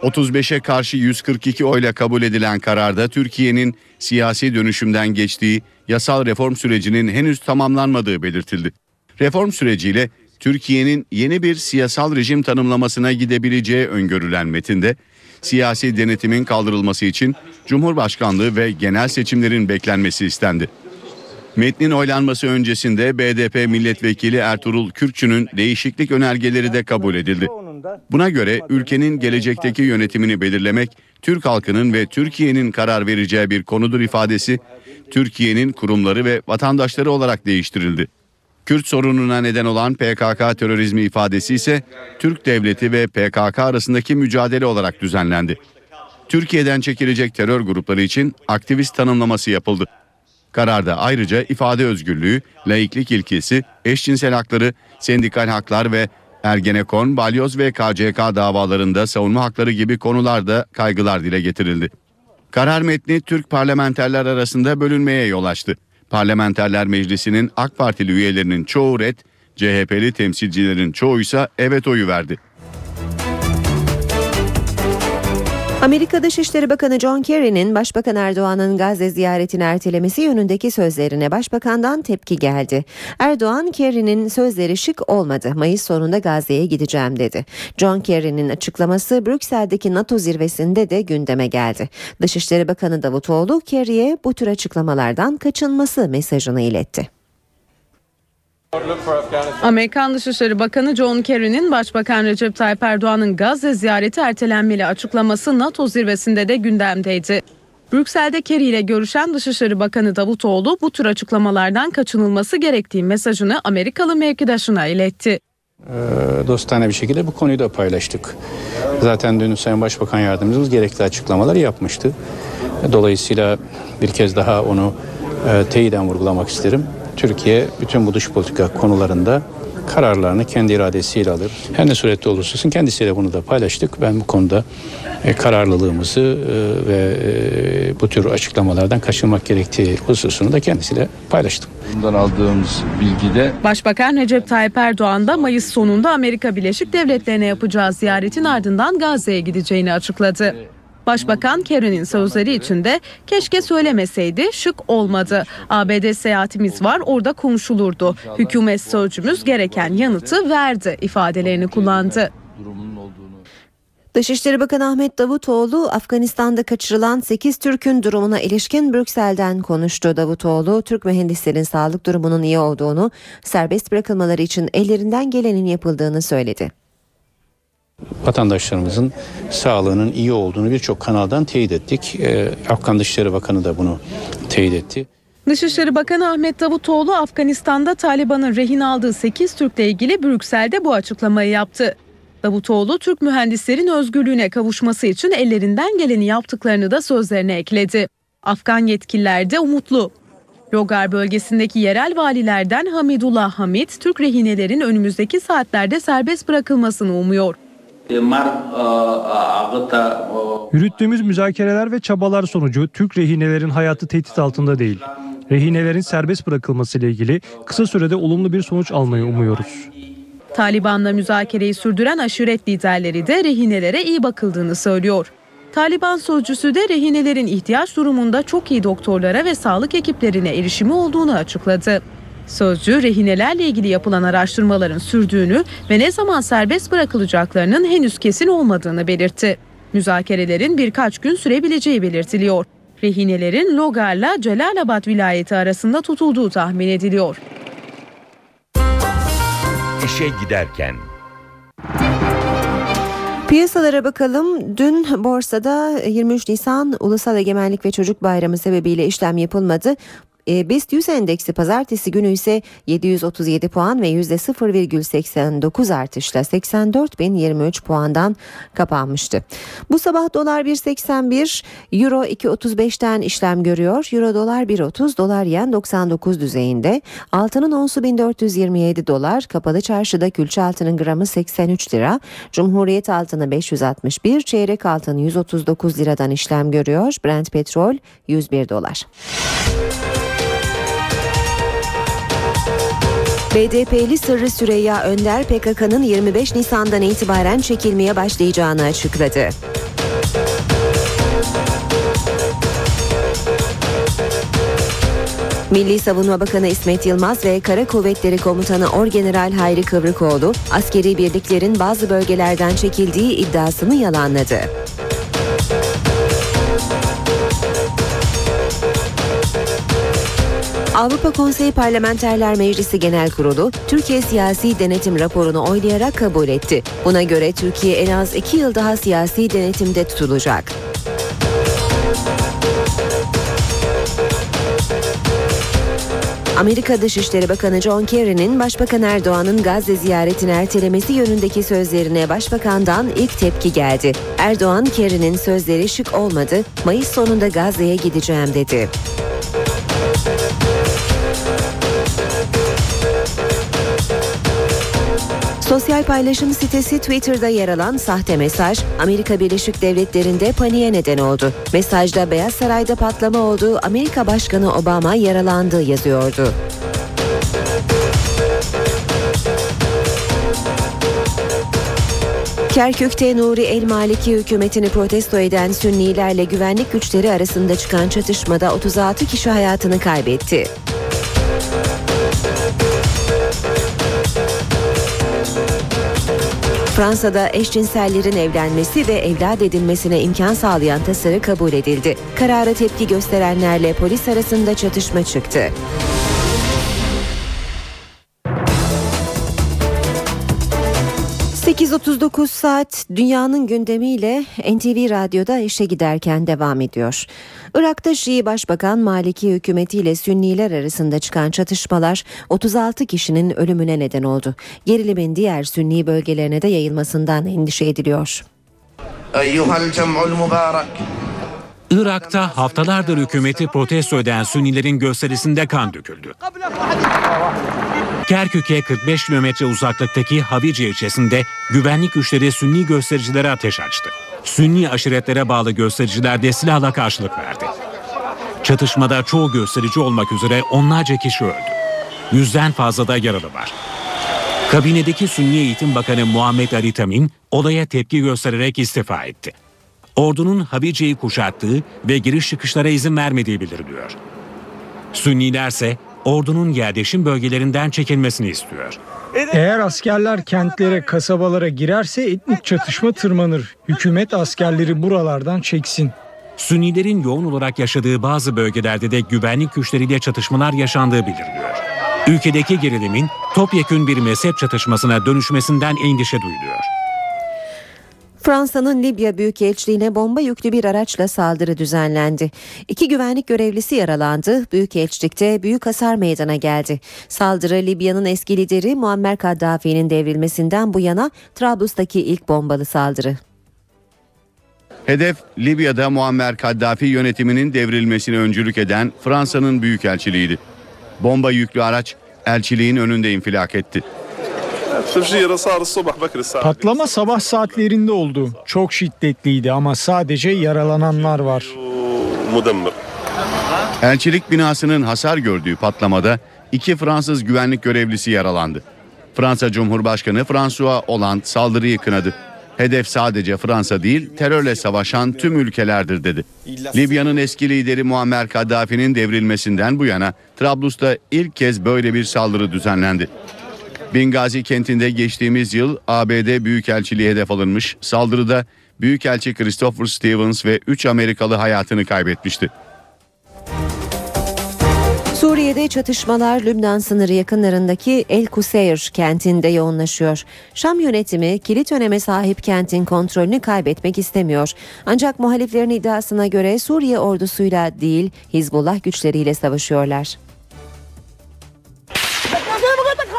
35'e karşı 142 oyla kabul edilen kararda Türkiye'nin siyasi dönüşümden geçtiği yasal reform sürecinin henüz tamamlanmadığı belirtildi. Reform süreciyle Türkiye'nin yeni bir siyasal rejim tanımlamasına gidebileceği öngörülen metinde siyasi denetimin kaldırılması için Cumhurbaşkanlığı ve genel seçimlerin beklenmesi istendi. Metnin oylanması öncesinde BDP milletvekili Ertuğrul Kürkçü'nün değişiklik önergeleri de kabul edildi. Buna göre ülkenin gelecekteki yönetimini belirlemek Türk halkının ve Türkiye'nin karar vereceği bir konudur ifadesi Türkiye'nin kurumları ve vatandaşları olarak değiştirildi. Kürt sorununa neden olan PKK terörizmi ifadesi ise Türk devleti ve PKK arasındaki mücadele olarak düzenlendi. Türkiye'den çekilecek terör grupları için aktivist tanımlaması yapıldı. Kararda ayrıca ifade özgürlüğü, laiklik ilkesi, eşcinsel hakları, sendikal haklar ve Ergenekon, Balyoz ve KCK davalarında savunma hakları gibi konularda kaygılar dile getirildi. Karar metni Türk parlamenterler arasında bölünmeye yol açtı. Parlamenterler Meclisi'nin AK Partili üyelerinin çoğu red, CHP'li temsilcilerin çoğuysa evet oyu verdi. Amerika Dışişleri Bakanı John Kerry'nin Başbakan Erdoğan'ın Gazze ziyaretini ertelemesi yönündeki sözlerine Başbakan'dan tepki geldi. Erdoğan, Kerry'nin sözleri şık olmadı. Mayıs sonunda Gazze'ye gideceğim dedi. John Kerry'nin açıklaması Brüksel'deki NATO zirvesinde de gündeme geldi. Dışişleri Bakanı Davutoğlu, Kerry'e bu tür açıklamalardan kaçınması mesajını iletti. Amerikan Dışişleri Bakanı John Kerry'nin Başbakan Recep Tayyip Erdoğan'ın Gazze ziyareti ertelenmeli açıklaması NATO zirvesinde de gündemdeydi. Brüksel'de Kerry ile görüşen Dışişleri Bakanı Davutoğlu bu tür açıklamalardan kaçınılması gerektiği mesajını Amerikalı mevkidaşına iletti. Ee, dostane bir şekilde bu konuyu da paylaştık. Zaten dün Sayın Başbakan Yardımcımız gerekli açıklamaları yapmıştı. Dolayısıyla bir kez daha onu e, teyiden vurgulamak isterim. Türkiye bütün bu dış politika konularında kararlarını kendi iradesiyle alır. Her ne surette olursa olsun kendisiyle bunu da paylaştık. Ben bu konuda e, kararlılığımızı e, ve e, bu tür açıklamalardan kaçınmak gerektiği hususunu da kendisiyle paylaştım. Bundan aldığımız bilgide Başbakan Recep Tayyip Erdoğan da Mayıs sonunda Amerika Birleşik Devletleri'ne yapacağı ziyaretin ardından Gazze'ye gideceğini açıkladı. Başbakan Kerry'nin sözleri içinde keşke söylemeseydi şık olmadı. ABD seyahatimiz var orada konuşulurdu. Hükümet sözcümüz gereken yanıtı verdi ifadelerini kullandı. Dışişleri Bakanı Ahmet Davutoğlu Afganistan'da kaçırılan 8 Türk'ün durumuna ilişkin Brüksel'den konuştu. Davutoğlu Türk mühendislerin sağlık durumunun iyi olduğunu, serbest bırakılmaları için ellerinden gelenin yapıldığını söyledi. Vatandaşlarımızın sağlığının iyi olduğunu birçok kanaldan teyit ettik. Ee, Afgan Dışişleri Bakanı da bunu teyit etti. Dışişleri Bakanı Ahmet Davutoğlu Afganistan'da Taliban'ın rehin aldığı 8 Türk'le ilgili Brüksel'de bu açıklamayı yaptı. Davutoğlu Türk mühendislerin özgürlüğüne kavuşması için ellerinden geleni yaptıklarını da sözlerine ekledi. Afgan yetkililer de umutlu. Logar bölgesindeki yerel valilerden Hamidullah Hamit, Türk rehinelerin önümüzdeki saatlerde serbest bırakılmasını umuyor. Yürüttüğümüz müzakereler ve çabalar sonucu Türk rehinelerin hayatı tehdit altında değil. Rehinelerin serbest bırakılması ile ilgili kısa sürede olumlu bir sonuç almayı umuyoruz. Taliban'la müzakereyi sürdüren aşiret liderleri de rehinelere iyi bakıldığını söylüyor. Taliban sözcüsü de rehinelerin ihtiyaç durumunda çok iyi doktorlara ve sağlık ekiplerine erişimi olduğunu açıkladı. Sözcü rehinelerle ilgili yapılan araştırmaların sürdüğünü ve ne zaman serbest bırakılacaklarının henüz kesin olmadığını belirtti. Müzakerelerin birkaç gün sürebileceği belirtiliyor. Rehinelerin Logar'la Celalabad vilayeti arasında tutulduğu tahmin ediliyor. İşe giderken Piyasalara bakalım. Dün borsada 23 Nisan Ulusal Egemenlik ve Çocuk Bayramı sebebiyle işlem yapılmadı. E, BIST 100 endeksi pazartesi günü ise 737 puan ve %0,89 artışla 84.023 puandan kapanmıştı. Bu sabah dolar 1.81, euro 2.35'ten işlem görüyor. Euro dolar 1.30, dolar yen 99 düzeyinde. Altının onsu 1427 dolar, kapalı çarşıda külçe altının gramı 83 lira. Cumhuriyet altını 561, çeyrek altın 139 liradan işlem görüyor. Brent petrol 101 dolar. BDP'li Sırrı Süreyya Önder PKK'nın 25 Nisan'dan itibaren çekilmeye başlayacağını açıkladı. Milli Savunma Bakanı İsmet Yılmaz ve Kara Kuvvetleri Komutanı Orgeneral Hayri Kıvrıkoğlu askeri birliklerin bazı bölgelerden çekildiği iddiasını yalanladı. Avrupa Konseyi Parlamenterler Meclisi Genel Kurulu Türkiye Siyasi Denetim raporunu oylayarak kabul etti. Buna göre Türkiye en az iki yıl daha siyasi denetimde tutulacak. Amerika Dışişleri Bakanı John Kerry'nin Başbakan Erdoğan'ın Gazze ziyaretini ertelemesi yönündeki sözlerine Başbakan'dan ilk tepki geldi. Erdoğan, Kerry'nin sözleri şık olmadı, Mayıs sonunda Gazze'ye gideceğim dedi. Sosyal paylaşım sitesi Twitter'da yer alan sahte mesaj Amerika Birleşik Devletleri'nde paniğe neden oldu. Mesajda Beyaz Saray'da patlama oldu, Amerika Başkanı Obama yaralandı yazıyordu. Kerkük'te Nuri El Maliki hükümetini protesto eden Sünnilerle güvenlik güçleri arasında çıkan çatışmada 36 kişi hayatını kaybetti. Fransa'da eşcinsellerin evlenmesi ve evlat edinmesine imkan sağlayan tasarı kabul edildi. Karara tepki gösterenlerle polis arasında çatışma çıktı. ...8.39 saat dünyanın gündemiyle NTV Radyo'da işe giderken devam ediyor. Irak'ta Şii Başbakan Maliki hükümetiyle Sünniler arasında çıkan çatışmalar 36 kişinin ölümüne neden oldu. Gerilimin diğer Sünni bölgelerine de yayılmasından endişe ediliyor. Irak'ta haftalardır hükümeti protesto eden Sünnilerin gösterisinde kan döküldü. Kerkük'e 45 kilometre uzaklıktaki Havici ilçesinde güvenlik güçleri Sünni göstericilere ateş açtı. Sünni aşiretlere bağlı göstericiler de silahla karşılık verdi. Çatışmada çoğu gösterici olmak üzere onlarca kişi öldü. Yüzden fazla da yaralı var. Kabinedeki Sünni Eğitim Bakanı Muhammed Ali Tamin olaya tepki göstererek istifa etti. Ordunun Habice'yi kuşattığı ve giriş çıkışlara izin vermediği bildiriliyor. Sünnilerse ordunun yerleşim bölgelerinden çekilmesini istiyor. Eğer askerler kentlere, kasabalara girerse etnik çatışma tırmanır. Hükümet askerleri buralardan çeksin. Sünnilerin yoğun olarak yaşadığı bazı bölgelerde de güvenlik güçleriyle çatışmalar yaşandığı bildiriliyor. Ülkedeki gerilimin topyekün bir mezhep çatışmasına dönüşmesinden endişe duyuluyor. Fransa'nın Libya Büyükelçiliğine bomba yüklü bir araçla saldırı düzenlendi. İki güvenlik görevlisi yaralandı. Büyükelçilikte büyük hasar meydana geldi. Saldırı Libya'nın eski lideri Muammer Kaddafi'nin devrilmesinden bu yana Trablus'taki ilk bombalı saldırı. Hedef Libya'da Muammer Kaddafi yönetiminin devrilmesine öncülük eden Fransa'nın büyükelçiliğiydi. Bomba yüklü araç elçiliğin önünde infilak etti. Patlama sabah saatlerinde oldu. Çok şiddetliydi ama sadece yaralananlar var. Elçilik binasının hasar gördüğü patlamada iki Fransız güvenlik görevlisi yaralandı. Fransa Cumhurbaşkanı François Hollande saldırıyı kınadı. Hedef sadece Fransa değil, terörle savaşan tüm ülkelerdir dedi. Libya'nın eski lideri Muammer Kaddafi'nin devrilmesinden bu yana Trablus'ta ilk kez böyle bir saldırı düzenlendi. Bingazi kentinde geçtiğimiz yıl ABD Büyükelçiliği hedef alınmış. Saldırıda Büyükelçi Christopher Stevens ve 3 Amerikalı hayatını kaybetmişti. Suriye'de çatışmalar Lübnan sınırı yakınlarındaki El Kuseyr kentinde yoğunlaşıyor. Şam yönetimi kilit öneme sahip kentin kontrolünü kaybetmek istemiyor. Ancak muhaliflerin iddiasına göre Suriye ordusuyla değil Hizbullah güçleriyle savaşıyorlar.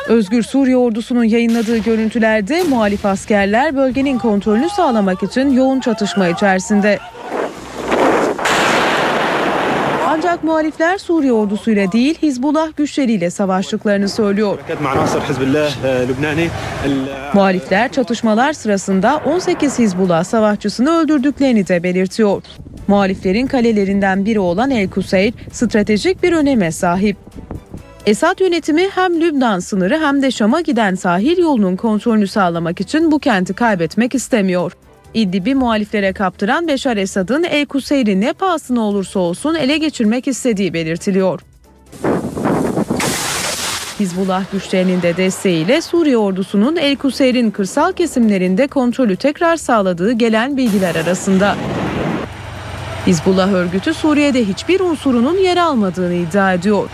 Özgür Suriye ordusunun yayınladığı görüntülerde muhalif askerler bölgenin kontrolünü sağlamak için yoğun çatışma içerisinde. Ancak muhalifler Suriye ordusuyla değil Hizbullah güçleriyle savaştıklarını söylüyor. Muhalifler çatışmalar sırasında 18 Hizbullah savaşçısını öldürdüklerini de belirtiyor. Muhaliflerin kalelerinden biri olan El Kuseyr stratejik bir öneme sahip. Esad yönetimi hem Lübnan sınırı hem de Şam'a giden sahil yolunun kontrolünü sağlamak için bu kenti kaybetmek istemiyor. İdlib'i muhaliflere kaptıran Beşar Esad'ın El Kuseyr'i ne pahasına olursa olsun ele geçirmek istediği belirtiliyor. Hizbullah güçlerinin de desteğiyle Suriye ordusunun El Kuseyr'in kırsal kesimlerinde kontrolü tekrar sağladığı gelen bilgiler arasında. Hizbullah örgütü Suriye'de hiçbir unsurunun yer almadığını iddia ediyor.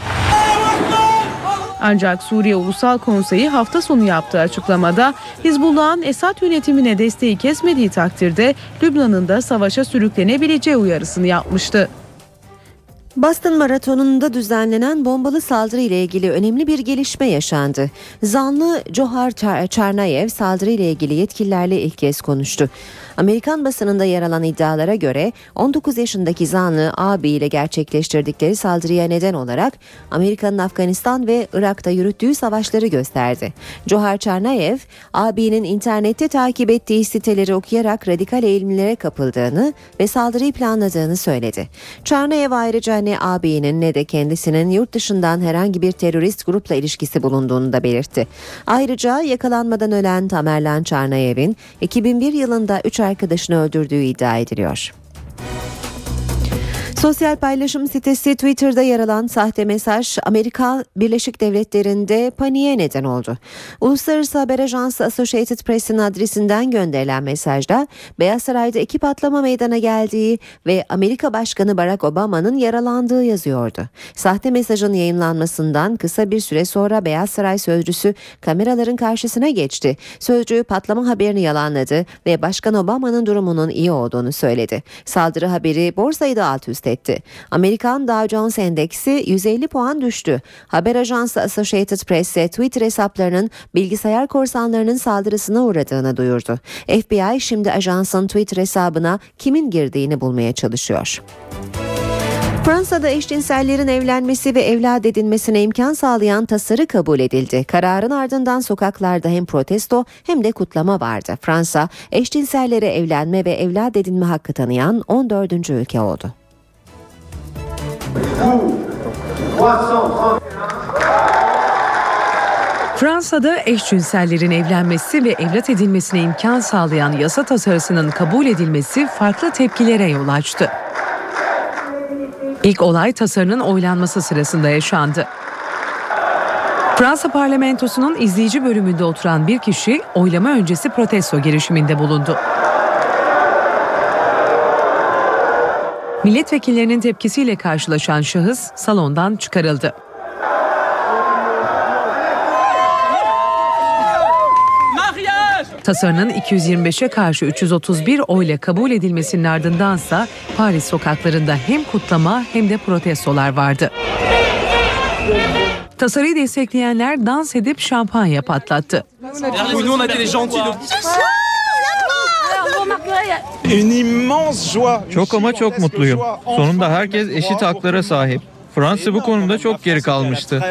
Ancak Suriye Ulusal Konseyi hafta sonu yaptığı açıklamada Hizbullah'ın Esad yönetimine desteği kesmediği takdirde Lübnan'ın da savaşa sürüklenebileceği uyarısını yapmıştı. Boston Maratonu'nda düzenlenen bombalı saldırı ile ilgili önemli bir gelişme yaşandı. Zanlı Johar Çarnayev saldırı ile ilgili yetkililerle ilk kez konuştu. Amerikan basınında yer alan iddialara göre 19 yaşındaki zanlı abiyle gerçekleştirdikleri saldırıya neden olarak Amerika'nın Afganistan ve Irak'ta yürüttüğü savaşları gösterdi. Johar Çarnayev, abinin internette takip ettiği siteleri okuyarak radikal eğilimlere kapıldığını ve saldırıyı planladığını söyledi. Çarnayev ayrıca ne abinin ne de kendisinin yurt dışından herhangi bir terörist grupla ilişkisi bulunduğunu da belirtti. Ayrıca yakalanmadan ölen Tamerlan Çarnayev'in 2001 yılında 3 arkadaşını öldürdüğü iddia ediliyor. Sosyal paylaşım sitesi Twitter'da yer alan sahte mesaj Amerika Birleşik Devletleri'nde paniğe neden oldu. Uluslararası Haber Ajansı Associated Press'in adresinden gönderilen mesajda Beyaz Saray'da iki patlama meydana geldiği ve Amerika Başkanı Barack Obama'nın yaralandığı yazıyordu. Sahte mesajın yayınlanmasından kısa bir süre sonra Beyaz Saray sözcüsü kameraların karşısına geçti. Sözcü patlama haberini yalanladı ve Başkan Obama'nın durumunun iyi olduğunu söyledi. Saldırı haberi borsayı da alt üst etti. Amerikan Dow Jones Endeksi 150 puan düştü. Haber ajansı Associated Press ise Twitter hesaplarının bilgisayar korsanlarının saldırısına uğradığını duyurdu. FBI şimdi ajansın Twitter hesabına kimin girdiğini bulmaya çalışıyor. Fransa'da eşcinsellerin evlenmesi ve evlat edinmesine imkan sağlayan tasarı kabul edildi. Kararın ardından sokaklarda hem protesto hem de kutlama vardı. Fransa, eşcinsellere evlenme ve evlat edinme hakkı tanıyan 14. ülke oldu. Fransa'da eşcinsellerin evlenmesi ve evlat edinmesine imkan sağlayan yasa tasarısının kabul edilmesi farklı tepkilere yol açtı. İlk olay tasarının oylanması sırasında yaşandı. Fransa parlamentosunun izleyici bölümünde oturan bir kişi oylama öncesi protesto girişiminde bulundu. Milletvekillerinin tepkisiyle karşılaşan şahıs salondan çıkarıldı. Tasarının 225'e karşı 331 oyla kabul edilmesinin ardındansa Paris sokaklarında hem kutlama hem de protestolar vardı. Tasarıyı destekleyenler dans edip şampanya patlattı. Çok ama çok mutluyum. Sonunda herkes eşit haklara sahip. Fransa bu konuda çok geri kalmıştı.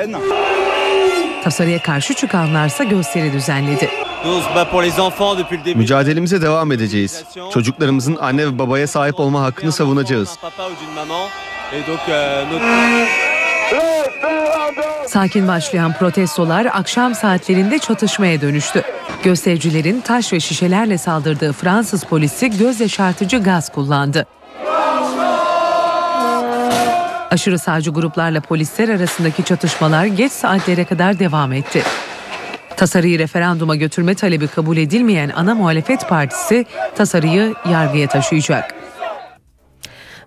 Tasarıya karşı çıkanlarsa gösteri düzenledi. Mücadelemize devam edeceğiz. Çocuklarımızın anne ve babaya sahip olma hakkını savunacağız. Sakin başlayan protestolar akşam saatlerinde çatışmaya dönüştü. Göstericilerin taş ve şişelerle saldırdığı Fransız polisi göz yaşartıcı gaz kullandı. Aşırı sağcı gruplarla polisler arasındaki çatışmalar geç saatlere kadar devam etti. Tasarıyı referanduma götürme talebi kabul edilmeyen ana muhalefet partisi tasarıyı yargıya taşıyacak.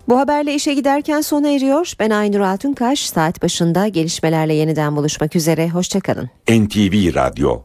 Bu haberle işe giderken sona eriyor. Ben Aynur Altunkaş. Saat başında gelişmelerle yeniden buluşmak üzere. Hoşçakalın. NTV Radyo